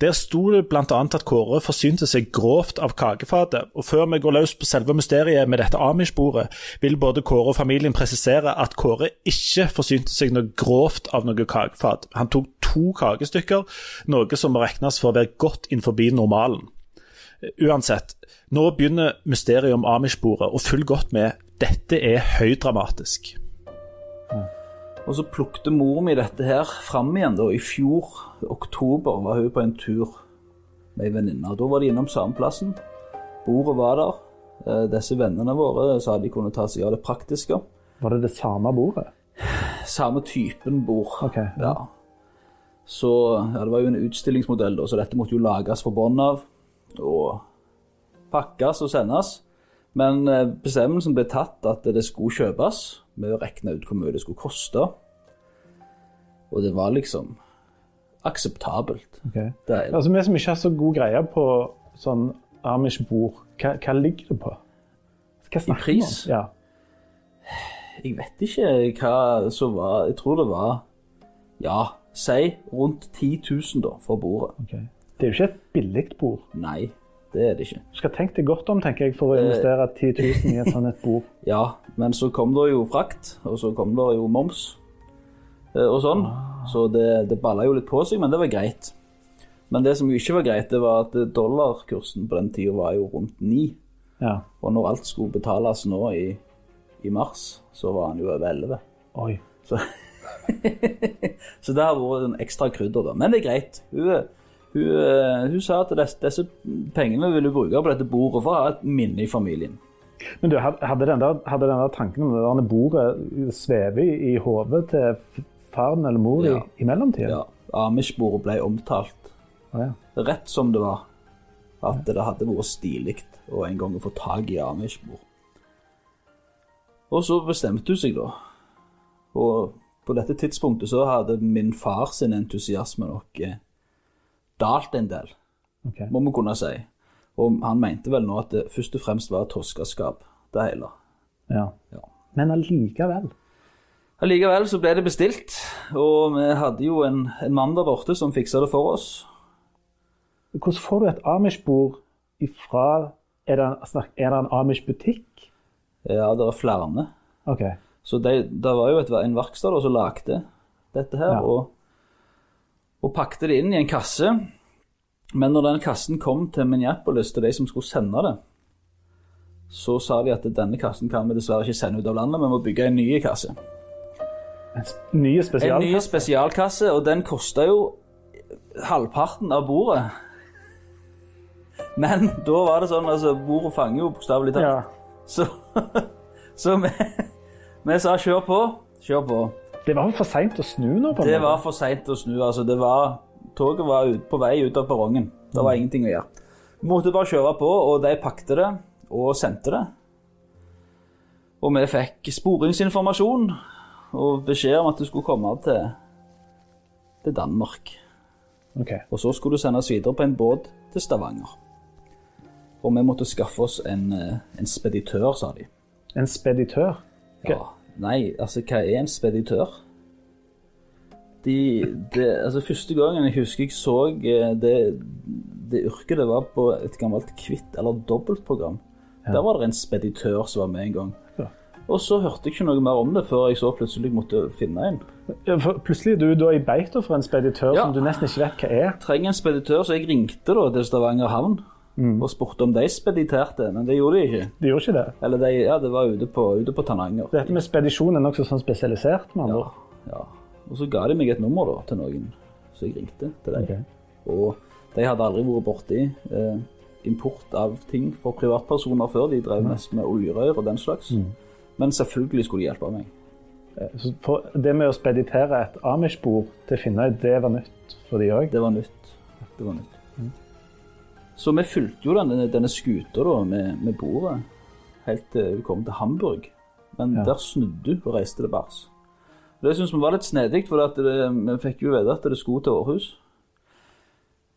Der sto det bl.a. at Kåre forsynte seg grovt av kakefatet. Og før vi går løs på selve mysteriet med dette Amish-bordet, vil både Kåre og familien presisere at Kåre ikke forsynte seg noe grovt av noe kakefat. Han tok to kakestykker, noe som må regnes for å være godt innenfor normalen. Uansett, nå begynner mysteriet om Amish-bordet, og følg godt med. Dette er høydramatisk. Og så plukket mor mi dette her fram igjen da, i fjor, oktober, var hun på en tur med ei venninne. Da var de innom samme plassen. Bordet var der. Eh, Disse vennene våre sa de kunne ta seg av det praktiske. Var det det samme bordet? Samme typen bord. Ok, ja. Ja. Så ja, det var jo en utstillingsmodell, da, så dette måtte jo lages fra bånn av. Og pakkes og sendes. Men eh, bestemmelsen ble tatt at det skulle kjøpes, med å regne ut hvor mye det skulle koste. Og det var liksom akseptabelt. Okay. Er, Altså, Vi som ikke har så god greie på sånn Amish-bord, hva, hva ligger det på? Hva snakker vi om? Ja. jeg vet ikke hva som var Jeg tror det var Ja, si rundt 10 000 da, for bordet. Okay. Det er jo ikke et billig bord. Nei, det er det ikke. Du skal tenke deg godt om, tenker jeg, for å investere 10 000 i et sånt et bord. Ja, men så kom det jo frakt, og så kom det jo moms eh, og sånn. Så det, det balla jo litt på seg, men det var greit. Men det som jo ikke var greit, det var at dollarkursen på den tida var jo rundt ni. Ja. Og når alt skulle betales nå i, i mars, så var han jo over 11. Oi. Så, så det har vært en ekstra krydder, da. Men det er greit. Hun, hun, eh, hun sa at disse, disse pengene ville hun bruke på dette bordet for å ha et minne i familien. Men du, hadde den der, hadde den der tanken om det bordet sveve i, hodet til faren eller mor Ja. i, i mellomtiden? Ja, Amish-bordet ble omtalt Å, ja. rett som det var. At det hadde vært stilig å en gang få tak i Amish-bord. Og så bestemte hun seg, da. Og på dette tidspunktet så hadde min far sin entusiasme nok eh, dalt en del, okay. må vi kunne si. Og han mente vel nå at det først og fremst var toskeskap, det hele. Ja. Ja. Men allikevel. Allikevel så ble det bestilt, og vi hadde jo en, en mann der borte som fiksa det for oss. Hvordan får du et Amish-bord ifra Er det, er det en Amish-butikk? Ja, det er flere. OK. Så det det var jo et, en verksted som lagde dette her, Ja. og, og pakte det inn i en kasse. Men når den kassen kom til Minneapolis, til de som skulle sende det, så sa de at denne kassen kan vi dessverre ikke sende ut av landet, vi må bygge en ny kasse. En ny spesialkasse? En ny spesialkasse? og den kosta jo halvparten av bordet. Men da var det sånn, altså, bordet fanger jo bokstavelig talt. Ja. Så, så vi, vi sa kjør på, kjør på. Det var for seint å snu nå? på Det var for seint å snu. altså det var, Toget var ut, på vei ut av perrongen. Det var ingenting å gjøre. Vi måtte bare kjøre på, og de pakte det og sendte det. Og vi fikk sporingsinformasjon og beskjed om at du skulle komme til, til Danmark. Okay. Og så skulle du sendes videre på en båt til Stavanger. Og vi måtte skaffe oss en, eh, en speditør, sa de. En speditør? Ja, nei, altså hva er en speditør? De, det, altså Første gangen jeg husker jeg så eh, det, det yrket det var på et gammelt kvitt- eller dobbeltprogram. Der var det en speditør som var med en gang. Ja. Og så hørte jeg ikke noe mer om det før jeg så plutselig måtte finne en. Ja, Plutselig er du da i beita for en speditør Ja. som du nesten ikke vet hva er. Trenger en speditør, så jeg ringte da til Stavanger havn og spurte om de spediterte, men det gjorde de ikke. De gjorde ikke det. Eller de, ja, det var ute på, ute på Tananger. Dette med spedisjon er nokså sånn spesialisert. med andre Ja, ja. Og så ga de meg et nummer da, til noen, så jeg ringte til dem. Okay. Og de hadde aldri vært borti eh, import av ting for privatpersoner før. De drev mest med oljerør og den slags. Men selvfølgelig skulle de hjelpe meg. Eh, Så for det med å speditere et Amish-bord til Finnøy, det var nytt for de òg. Det var nytt. Det var nytt. Så vi fulgte jo denne, denne skuta da, med, med bordet helt til vi kom til Hamburg. Men Ja. der snudde hun og reiste til bars. Det syns vi var litt snedig, for at det, vi fikk jo vite at det skulle til Århus.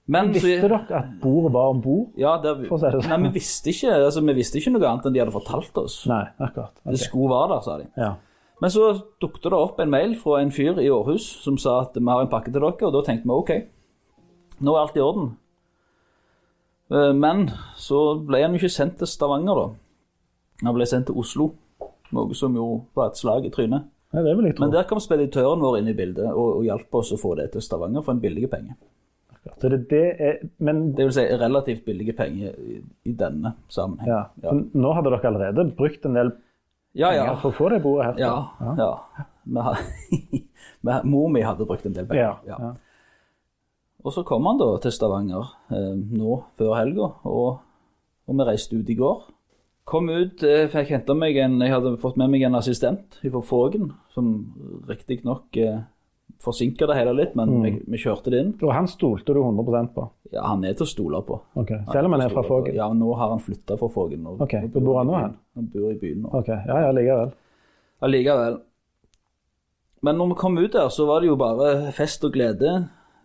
Men så- Visste dere at bordet var om bord? Ja, si sånn. nei, vi visste, ikke, altså, vi visste ikke noe annet enn de hadde fortalt oss. Nei, akkurat. Okay. Det skulle være der, sa de. Ja. Men så dukket det opp en mail fra en fyr i Århus som sa at vi har en pakke til dere, og da tenkte vi OK, nå er alt i orden. Eh, Men så ble han jo ikke sendt til Stavanger, da. Han ble sendt til Oslo, noe som jo var et slag i trynet. ja, tro. Men der kom speditøren vår inn i bildet og, og hjalp oss å få det til Stavanger for en billig penge. Så det, det er, men Det vil si relativt billige penger i, i denne sammenheng. ja. Ja. Nå hadde dere allerede brukt en del ja. ja. penger for å få det bordet her. Ja, ja. Vi har- vi- Mor mi hadde brukt en del penger. Ja, ja. Og så kom han da til Stavanger eh, nå før helga, og, og vi reiste ut i går. Kom ut, eh, fikk henta meg en Jeg hadde fått med meg en assistent fra Fågen, som riktignok eh, forsinka det hele litt, men vi, vi kjørte det inn. Og han stolte du 100% på? Ja, han er til å stole på. Ok, Selv om han er fra Fågen? Ja, nå har han flytta fra Fågen. og- Ok, hvor bor han nå. Han bor i byen nå. Ok, Ja, ja, likevel. Allikevel. Men når vi kom ut der, så var det jo bare fest og glede.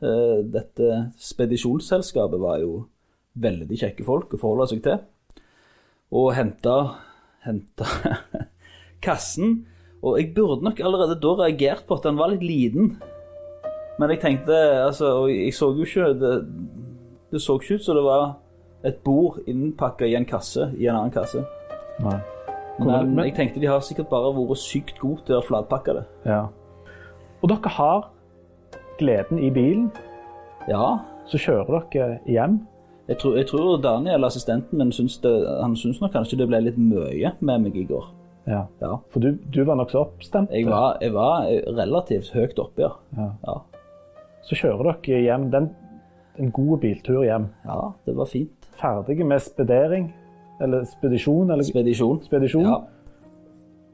Eh, Dette spedisjonsselskapet var jo veldig kjekke folk å forholde seg til. Og henta henta kassen. Og jeg burde nok allerede da reagert på at den var litt liten. Men jeg tenkte altså, Og jeg så jo ikke Det, det så ikke ut som det var et bord innpakka i en kasse i en annen kasse. Nei. Men, Men- jeg tenkte de har sikkert bare vært sykt gode til å flatpakke det. Ja. Og dere har gleden i bilen, Ja, så kjører dere hjem. jeg tror, jeg tror Daniel, assistenten min, syns det, han syns nok kanskje det ble litt mye med meg i går. Ja. Ja. For du, du var nokså oppstemt. Jeg var, jeg var relativt høyt oppe, ja. Ja. Ja, Så kjører dere hjem. Den, en god biltur hjem. ja det var fint. Ferdige med spedering, eller spedisjon, eller Spedisjon. spedisjon. Ja.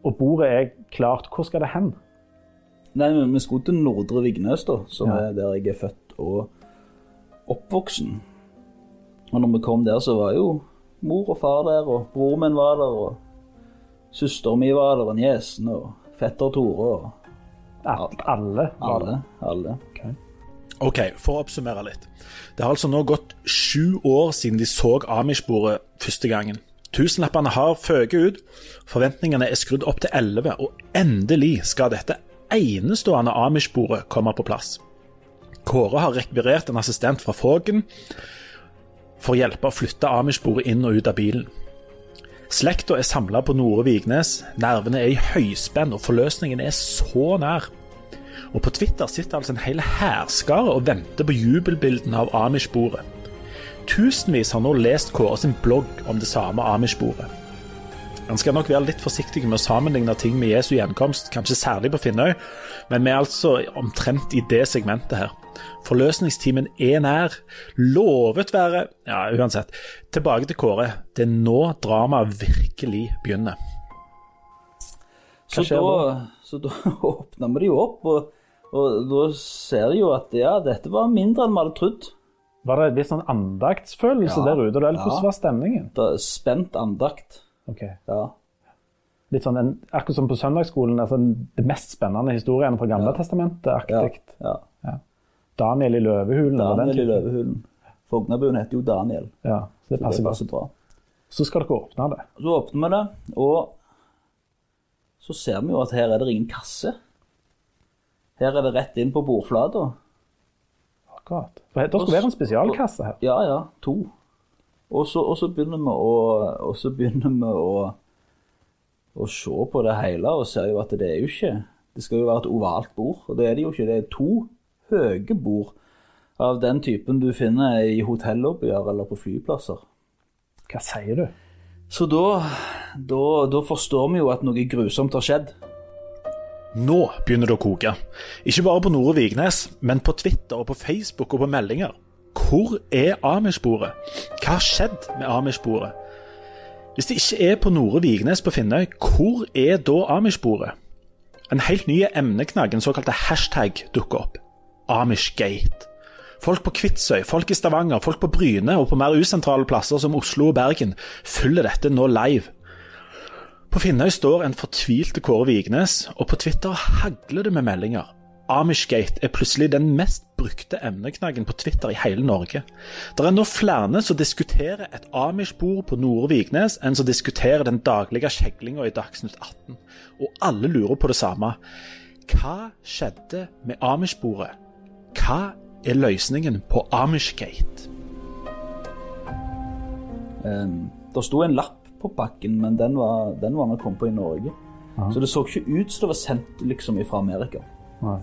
Og bordet er klart. Hvor skal det hen? Nei, men vi skulle til Nordre Vignes, da, som Ja. er der jeg er født og oppvoksen. Og når vi kom der, så var jo mor og far der, og broren min var der, og søsteren min var der, og niesen og fetter Tore og At alle var alle. alle. Ok, for å oppsummere litt. Det har altså nå gått sju år siden de så Amish-bordet første gangen. Tusenlappene har føket ut, forventningene er skrudd opp til elleve, og endelig skal dette enestående Amish-bordet komme på plass. Kåre har rekvirert en assistent fra Fågen for å hjelpe å flytte Amish-bordet inn og ut av bilen. Slekta er samla på Nore Vignes, nervene er i høyspenn, og forløsningen er så nær. Og på Twitter sitter altså en hel hærskare og venter på jubelbildene av Amish-bordet. Tusenvis har nå lest Kåre sin blogg om det samme Amish-bordet. Han skal nok være litt forsiktig med å sammenligne ting med Jesu gjenkomst, kanskje særlig på Finnøy, men vi er altså omtrent i det segmentet her. Forløsningstimen er nær. Lovet være Ja, uansett. Tilbake til Kåre. Det er nå dramaet virkelig begynner. Så skjer da, så da åpna vi det jo opp, og, og da ser de jo at ja, dette var mindre enn vi hadde trodd. Var det litt sånn andaktsfølelse Ja. der ute? Eller hvordan Ja. var stemningen? Det er spent andakt. Ok. Ja. Litt sånn en, Akkurat som på søndagsskolen, altså det mest spennende historien fra Gamle testamentet. ja, aktig. ja. Daniel i løvehulen. Daniel i løvehulen. Fognabuen heter jo Daniel. Ja, så det Så passer det passer bra. Så skal dere åpne det. Så åpner vi det, og så ser vi jo at her er det ingen kasse. Her er det rett inn på bordflata. Akkurat. For Det skulle være en spesialkasse her. Ja, ja, to. Og så, og så begynner vi å, og så begynner vi å, å se på det hele og ser jo at det er jo ikke Det skal jo være et ovalt bord, og det er det jo ikke. Det er to høye bord av den typen du finner i hotellobbyer eller på flyplasser. Hva sier du? Så da, da, da forstår vi jo at noe grusomt har skjedd. Nå begynner det å koke. Ikke bare på Nore Vignes, men på Twitter og på Facebook og på meldinger. Hvor er Amish-bordet? Hva har skjedd med Amish-bordet? Hvis det ikke er på Nore Vignes på Finnøy, hvor er da Amish-bordet? En helt ny emneknagg, en såkalt hashtag, dukker opp. Amishgate. Folk på Kvitsøy, folk i Stavanger, folk på Bryne og på mer usentrale plasser som Oslo og Bergen følger dette nå live. På Finnøy står en fortvilte Kåre Vignes, og på Twitter hagler det med meldinger. Amishgate er plutselig den mest brukte emneknaggen på Twitter i hele Norge. Det er nå flere som diskuterer et Amish-bord på Nore Vignes, enn som diskuterer den daglige kjeglinga i Dagsnytt 18. Og alle lurer på det samme. Hva skjedde med Amish-bordet? Hva er løsningen på Amishgate? Um, det sto en lapp på pakken, men den var, den var nok kommet på i Norge. Så det så ikke ut som det var sendt liksom fra Amerika. Nei.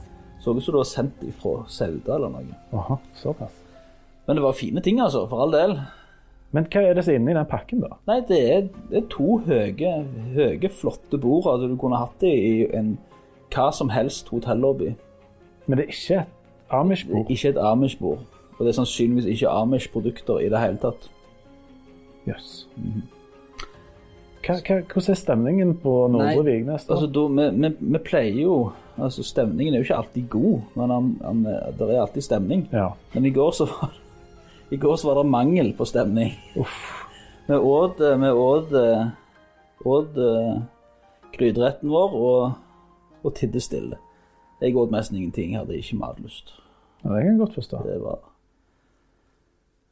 Så ut som det var sendt fra Sauda eller noe. Aha, såpass. Men det var fine ting, altså, for all del. Men hva er det som er inni den pakken, da? Nei, det er, det er to høye, høye, flotte bord. Altså, du kunne hatt det i en hva som helst hotellobby. Men det er ikke et Amish-bord. Ikke et Amish-bord. Og det er sannsynligvis ikke Amish-produkter i det hele tatt. Jøss. Yes. Mm -hmm. hvordan er stemningen på Nordre Vignes? da? Altså, da, vi, vi, vi pleier jo Altså, stemningen er jo ikke alltid god, men han, han, det er alltid stemning. Ja. Men i går så var, i går så var det mangel på stemning. Vi åt, vi åt, åt eh, gryteretten vår og, og tidde stille. Jeg åt nesten ingenting, jeg hadde ikke matlyst. ja, det kan jeg godt forstå. Det var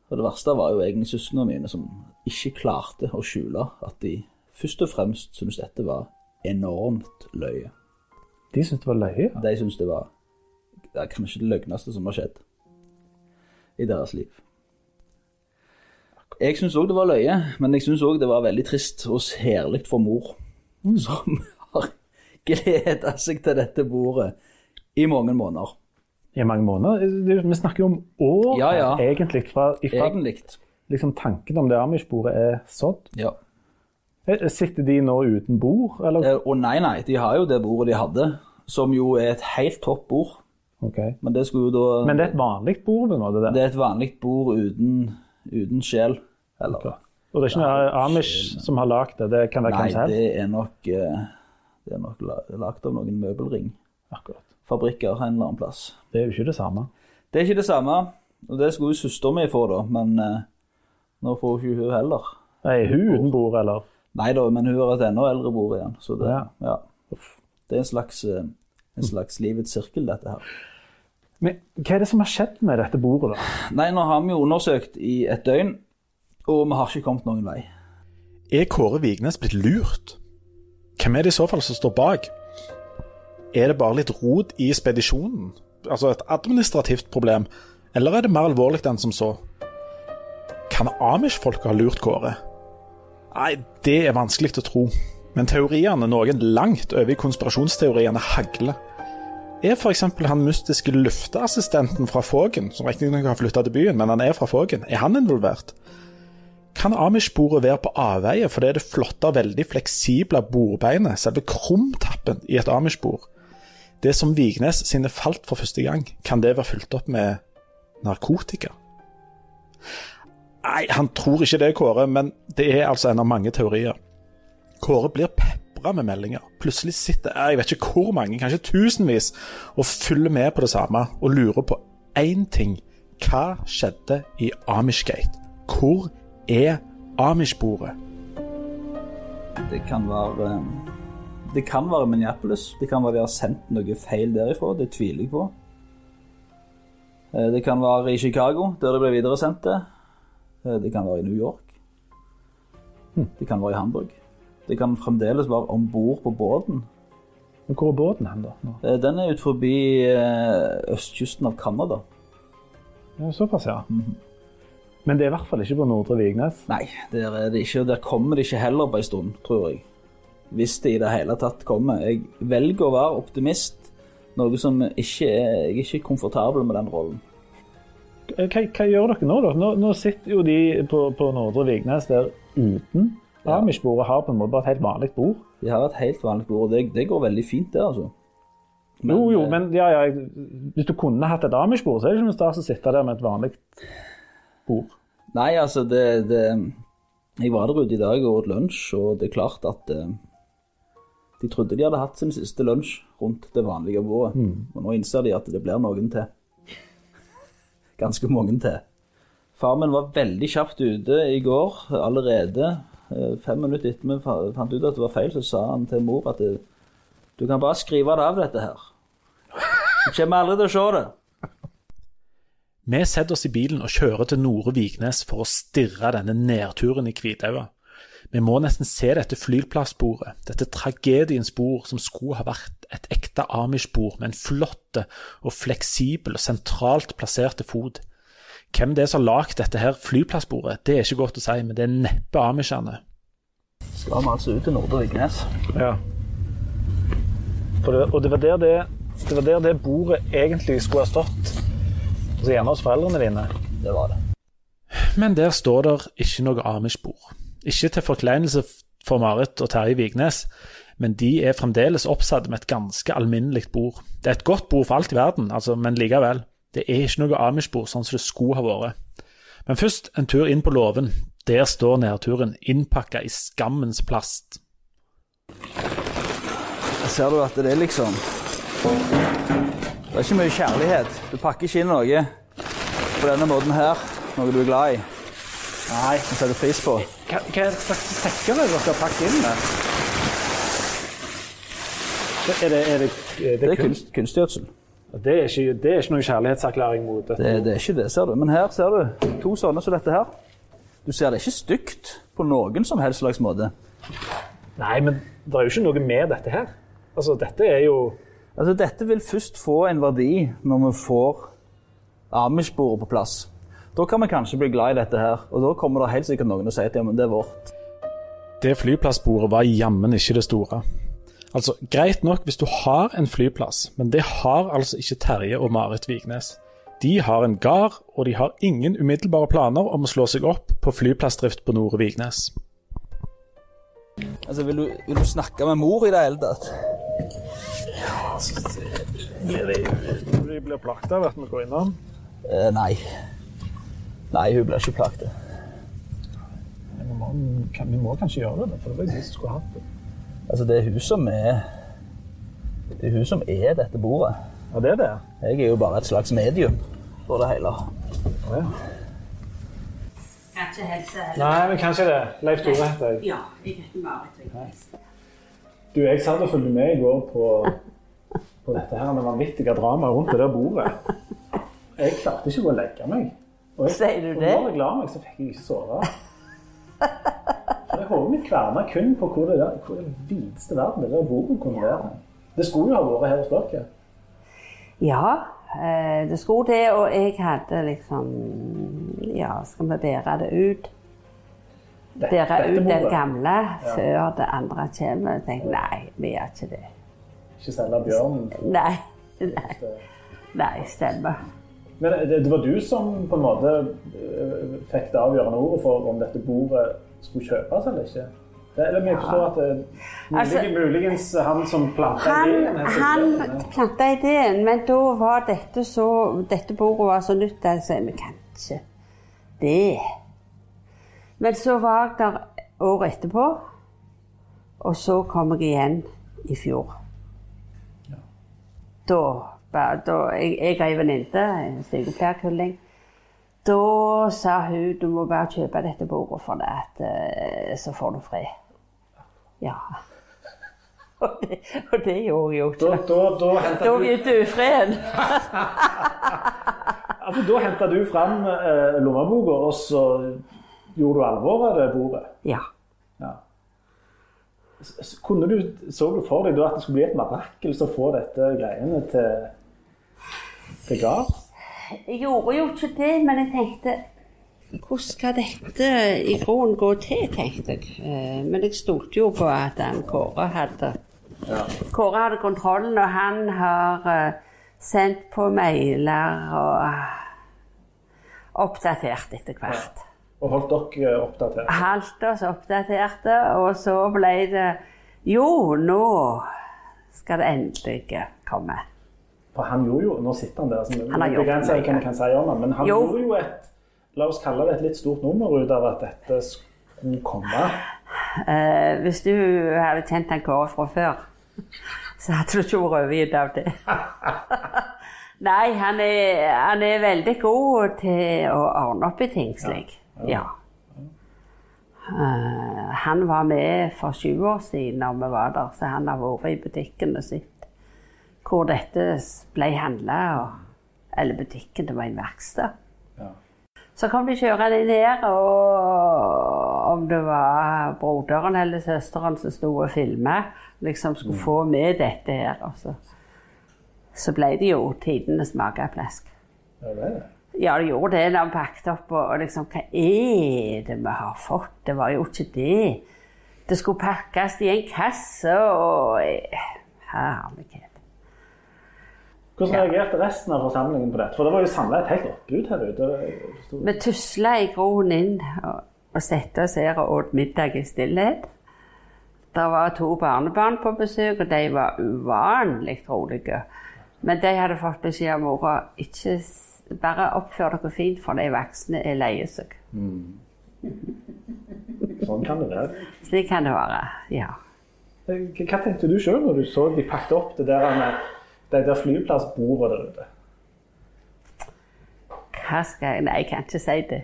Og det verste var jo egentlig søstrene mine som ikke klarte å skjule at de først og fremst syntes dette var enormt løye. De syntes det var løye. ja. De syntes det var det kanskje det løgneste som har skjedd i deres liv. Jeg syns òg det var løye, men jeg syns òg det var veldig trist og herlig for mor, som har gleda seg til dette bordet i mange måneder. I mange måneder. Vi snakker jo om år Ja, ja. egentlig. Fra, ifra Egentlig. liksom, tanken om det Amish-bordet er sådd. Ja. Eh, Sitter de nå uten bord, eller? Å oh, nei, nei, de har jo det bordet de hadde, som jo er et helt topp bord. Ok. Men det skulle jo da Men det er et vanlig bord Nå, det? Det er et vanlig bord uten, uten sjel. Eller Og det er ikke noe Amish som har lagd det? Det kan være Nei, hvem som helst? det er nok eh, Det er nok la- lagd av noen møbelring. Akkurat. Fabrikker en eller annen plass. Det er jo ikke det samme. Det er ikke det samme, og det skulle jo søsteren mi få, da, men eh, nå får jo ikke hun heller. Er hun uten bord, eller? Nei da, men hun har et enda eldre bror igjen, så det, Ja. ja. det er en slags, eh, en slags livets sirkel, dette her. Men hva er det som har skjedd med dette bordet, da? Nei, nå har vi jo undersøkt i et døgn, og vi har ikke kommet noen vei. Er Kåre Vignes blitt lurt? Hvem er det i så fall som står bak? Er det bare litt rot i spedisjonen? Altså et administrativt problem? Eller er det mer alvorlig enn som så? Kan Amish-folket ha lurt Kåre? Nei, det er vanskelig å tro. Men teoriene, noen langt over i konspirasjonsteoriene, hagler. Er f.eks. han mystiske lufteassistenten fra Fågen, som riktignok har flytta til byen, men han er fra Fågen, er han involvert? Kan Amish-bordet være på avveie fordi det det flotte og veldig fleksible bordbeinet, selve krumtappen i et Amish-bord, det som Vignes sine falt for første gang, kan det være fylt opp med narkotika? Nei, han tror ikke det, Kåre, men det er altså en av mange teorier. Kåre blir pepra med meldinger. Plutselig sitter jeg vet ikke hvor mange, kanskje tusenvis, og følger med på det samme og lurer på én ting. Hva skjedde i Amishgate? Hvor er Amish-bordet? Det kan være eh, Det kan være Minneapolis. Det kan være de har sendt noe feil derifra. Det tviler jeg på. Eh, Det kan være i Chicago, der det ble videresendt det. Eh, Det kan være i New York. Det kan være i Hamburg. Det kan fremdeles være om bord på båten. Hvor er båten hen, da? nå? Eh, Den er ut forbi eh, østkysten av Canada. Ja, såpass, ja. Men det er i hvert fall ikke på Nordre Vignes. Nei, der er det ikke, der kommer det ikke heller på en stund, tror jeg. Hvis det i det hele tatt kommer. Jeg velger å være optimist, noe som ikke er Jeg er ikke komfortabel med den rollen. Hva, hva gjør dere nå, da? Nå, nå sitter jo de på, på Nordre Vignes der uten. Ja. Amish-bordet har på en måte bare et helt vanlig bord. De har et helt vanlig bord, og det, det går veldig fint, det, altså. jo, jo, eh, men ja, ja, hvis du kunne hatt et Amish-bord, så er det ikke noe stas å sitte der med et vanlig bord. Nei, altså, det, det Jeg var der ute i dag og åt lunsj, og det er klart at eh, de trodde de hadde hatt sin siste lunsj rundt det vanlige bordet. Og nå innser de at det blir noen til. Ganske mange til. Far min var veldig kjapt ute i går, allerede. eh, Fem minutter etter vi fant ut at det var feil, så sa han til mor at du kan bare skrive det av, dette her. Du kommer aldri til å se det. Vi setter oss i bilen og kjører til Nore Vignes for å stirre denne nedturen i Kvitaua. Vi må nesten se dette flyplassbordet, dette tragediens bord som skulle ha vært et ekte Amish-bord med en flott og fleksibel og sentralt plasserte fot. Hvem det er som har lagd dette her flyplassbordet, det er ikke godt å si, men det er neppe amishene. Skal vi altså ut til Nordre Vignes? Ja. Det, og det var, der det, det var der det bordet egentlig skulle ha stått. Altså gjerne hos foreldrene dine. Det var det. Men der står der ikke noe Amish-bord. Ikke til forkleinelse for Marit og Terje Vignes, men de er fremdeles oppsatt med et ganske alminnelig bord. Det er et godt bord for alt i verden, altså, men likevel. Det er ikke noe Amish-bord sånn som det skulle ha vært. Men først en tur inn på låven. Der står nedturen innpakka i skammens plast. Ser du at det er liksom Det er ikke mye kjærlighet. Du pakker ikke inn noe på denne måten her, noe du er glad i. Nei. Og setter pris på. Hva, hva slags sekker er det dere har pakket inn med? Det- Er det, er det, er Det det er kunst? kunst, kunstgjødsel. Det er, ikke, det er ikke noen kjærlighetserklæring mot dette. Det, det er ikke det, ser du. Men her ser du to sånne som dette her. Du ser det ikke stygt på noen som helst slags måte. Nei, men det er jo ikke noe med dette her. Altså, dette er jo Altså, dette vil først få en verdi når vi får Amish-bordet på plass. Da kan vi kanskje bli glad i dette her, og da kommer det helt sikkert noen og sier at ja, men det er vårt. Det flyplassbordet var jammen ikke det store. Altså, Greit nok hvis du har en flyplass, men det har altså ikke Terje og Marit Vignes. De har en gard, og de har ingen umiddelbare planer om å slå seg opp på flyplassdrift på Nore Vignes. Altså, vil du, vil du snakke med mor i det hele tatt? Ja, skal vi se blir plagt av at vi går innom? Eh, nei. Nei, hun blir ikke plaget. Vi må, vi må kanskje gjøre det, for det var jo de som skulle hatt det. Altså, det er hun som er Det er hun som er dette bordet. Ja, det er det. Jeg er jo bare et slags medium for det hele. Ja, ja. Kan ikke helse heller. Nei, men kanskje det. Leif Tore heter jeg. Ja, jeg heter Marit. Du, jeg satt og fulgte med i går på, på dette her med vanvittige dramaet rundt det der bordet. Jeg klarte ikke å gå og legge meg. Og jeg, Sier du og det? Når jeg la meg, så fikk jeg ikke sove. For Hodet mitt kverna kun på hvor det der, hvor den videste verden det der bordet kunne være. Det skulle jo ha vært her hos dere. Ja, eh, det skulle det, og jeg hadde liksom Ja, skal vi bære det ut? Bære ut det gamle gamle før det andre kommer? Jeg tenkte nei, vi gjør ikke det. Ikke selge bjørnen. Nei. Nei, nei stemmer. Men det, det var du som på en måte øh, fikk det avgjørende ordet for om dette bordet skulle kjøpes eller ikke? Det, eller jeg forstår at det, Altså- muligens han som planta ideen Han, han planta ideen, men da var dette så Dette bordet var så nytt så jeg sa vi kan ikke det. Men så var jeg der året etterpå, og så kom jeg igjen i fjor. Da, da Jeg, jeg har ei venninne, en sykepleierkulling. Da sa hun du må bare kjøpe dette bordet, for det at, eh, så får du fred. Ja. Og det, og det gjorde jo ikke. da, da, da, Da du, begynte ufreden. altså, da hentet du fram eh, lommeboka, og så gjorde du alvor av det bordet. Ja. Kunne du, så du for deg at det skulle bli et marakel å få dette greiene til, gard? Jeg gjorde jo ikke det, men jeg tenkte hvordan skal dette i grunnen gå til, tenkte jeg. Eh, Men jeg stolte jo på at han Kåre hadde Kåre hadde kontrollen, og han har eh, sendt på mailer og oppdatert etter hvert. Og holdt dere oppdaterte? Holdt oss oppdaterte, og så ble det Jo, nå skal det endelig komme. For han gjorde jo, Nå sitter han der, så Han har gjort mye. hva vi kan si om han, men han Jo. gjorde jo et La oss kalle det et litt stort nummer ut av at dette skulle komme. Eh, hvis du hadde kjent han Kåre fra før, så hadde du ikke vært overgitt av det. Nei, han er, han er veldig god til å ordne opp i ting slik. Ja. Eh, han var med for 20 år siden når vi var der, så han har vært i butikken og sett hvor dette ble handla. Eller butikken, det var en verksted. Så kom de kjørende her, og om det var broderen eller søsteren som sto og filma, liksom skulle få med dette her. Og så, så ble det jo tidenes mageplask. Ja, det er det. Ja, det gjorde det da vi pakket opp, og og liksom Hva er det vi har fått? Det var jo ikke det. Det skulle pakkes i en kasse, og Herlighet. Hvordan reagerte resten av forsamlingen på dette? For det var jo samla et helt oppbud her ute. Vi tusla i groen inn og, satte oss her og åt middag i stillhet. Det var to barnebarn på besøk, og de var uvanlig rolige. Men de hadde fått beskjed av mora ikke bare oppfør dere fint, for de voksne er leie seg. Sånn kan det være. Slik kan det være. Ja. Hva hva tenkte du sjøl når du så de pakket opp det der med de der flyplassbordene der ute. Hva skal jeg Nei, jeg kan ikke si det.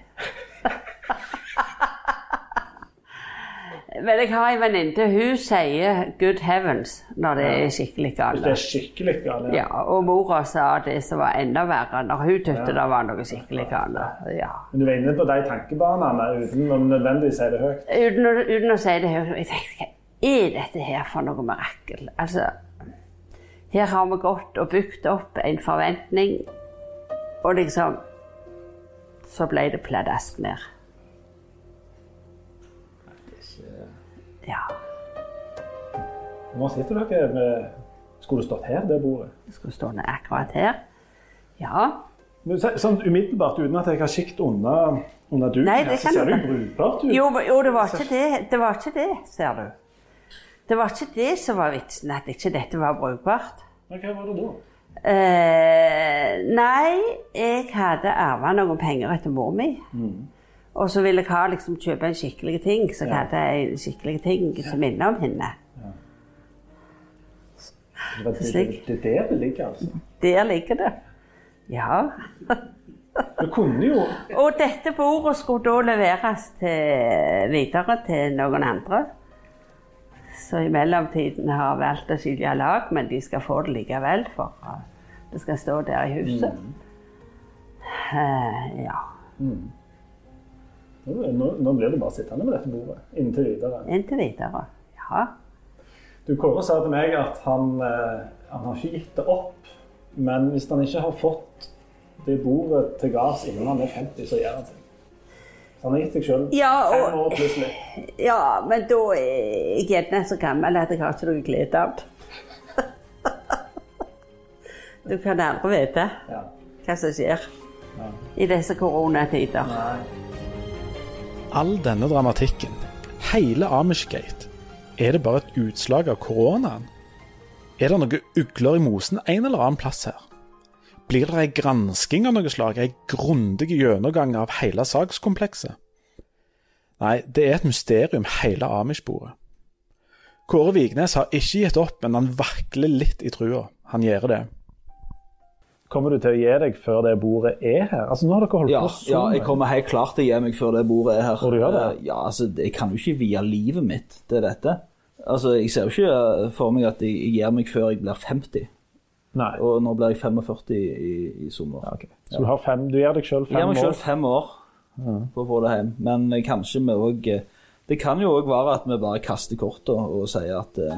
Men jeg har en venninne, hun sier 'good heavens' når det er skikkelig Hvis det er skikkelig galt. Ja, ja. og mora sa det som var enda verre, når hun syntes det var noe skikkelig galt. Ja. Men du var inne på de tankebanene uten å nødvendigvis si det høyt. Uten, uten å si det høyt. Jeg tenkte, hva er dette her for noe mirakel? Altså, her har vi gått og bygd opp en forventning, og liksom Så ble det pladask ned. Ja. Nå sitter dere med Skulle stått her, det bordet? Skulle stå akkurat her. Ja. Men Sånn umiddelbart, uten at jeg har sikt unna, unna duken, Nei, her, så ser du jo brukbart ut. Jo, jo, det var ikke det. Det var ikke det, ser du. Det var ikke det som var vitsen, at ikke dette var brukbart. Men hva var det da? Eh, nei, jeg hadde arva noen penger etter mor mi. Og så ville jeg ha, liksom, kjøpe en skikkelig ting, så jeg hadde en skikkelig ting som minner om henne. Det, var det, det, det er der det ligger, altså. Der ligger det. Ja. Det kunne jo Og dette bordet skulle da leveres til, videre til noen andre. Så i mellomtiden har valgt å skille lag, men de skal få det likevel, for uh, det skal stå der i huset. Eh, ja. nå, nå blir du bare sittende med dette bordet inntil videre. Inntil videre. Ja. Du, Kåre sa til meg at han, eh, han har ikke gitt det opp. Men hvis han ikke har fått det bordet til gards innen han er 50, så gjør han seg. Så han har gitt seg sjøl Ja, fem år plutselig. ja, men da er jeg gjerne så gammel at jeg har ikke noe glede av det. Du kan aldri vite Ja. hva som skjer i disse koronatider. All denne dramatikken, hele Amishgate, er det bare et utslag av koronaen? Er det noe ugler i mosen en eller annen plass her? Blir det ei gransking av noe slag, ei grundig gjennomgang av hele sakskomplekset? Nei, det er et mysterium, hele Amish-bordet. Kåre Vignes har ikke gitt opp, men han vakler litt i trua. Han gjør det. Kommer du til å gi deg før det bordet er her? Altså, nå har dere holdt Ja, på sånn. ja, jeg kommer helt klart til å gi meg før det bordet er her. Og du gjør det? Eh, Ja, altså, Jeg kan jo ikke vie livet mitt til dette. Altså, Jeg ser jo ikke eh, for meg at jeg jeg gir meg før jeg blir 50. Nei. Og nå blir jeg 45 i, i sommer. Ja, okay. Så du, har fem, du gir deg sjøl Jeg gir meg år? selv fem år for å få det hjem. Men eh, kanskje vi òg Det kan jo òg være at vi bare kaster kortet og sier at det,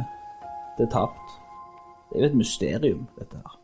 det er tapt. Det er jo et mysterium, dette her.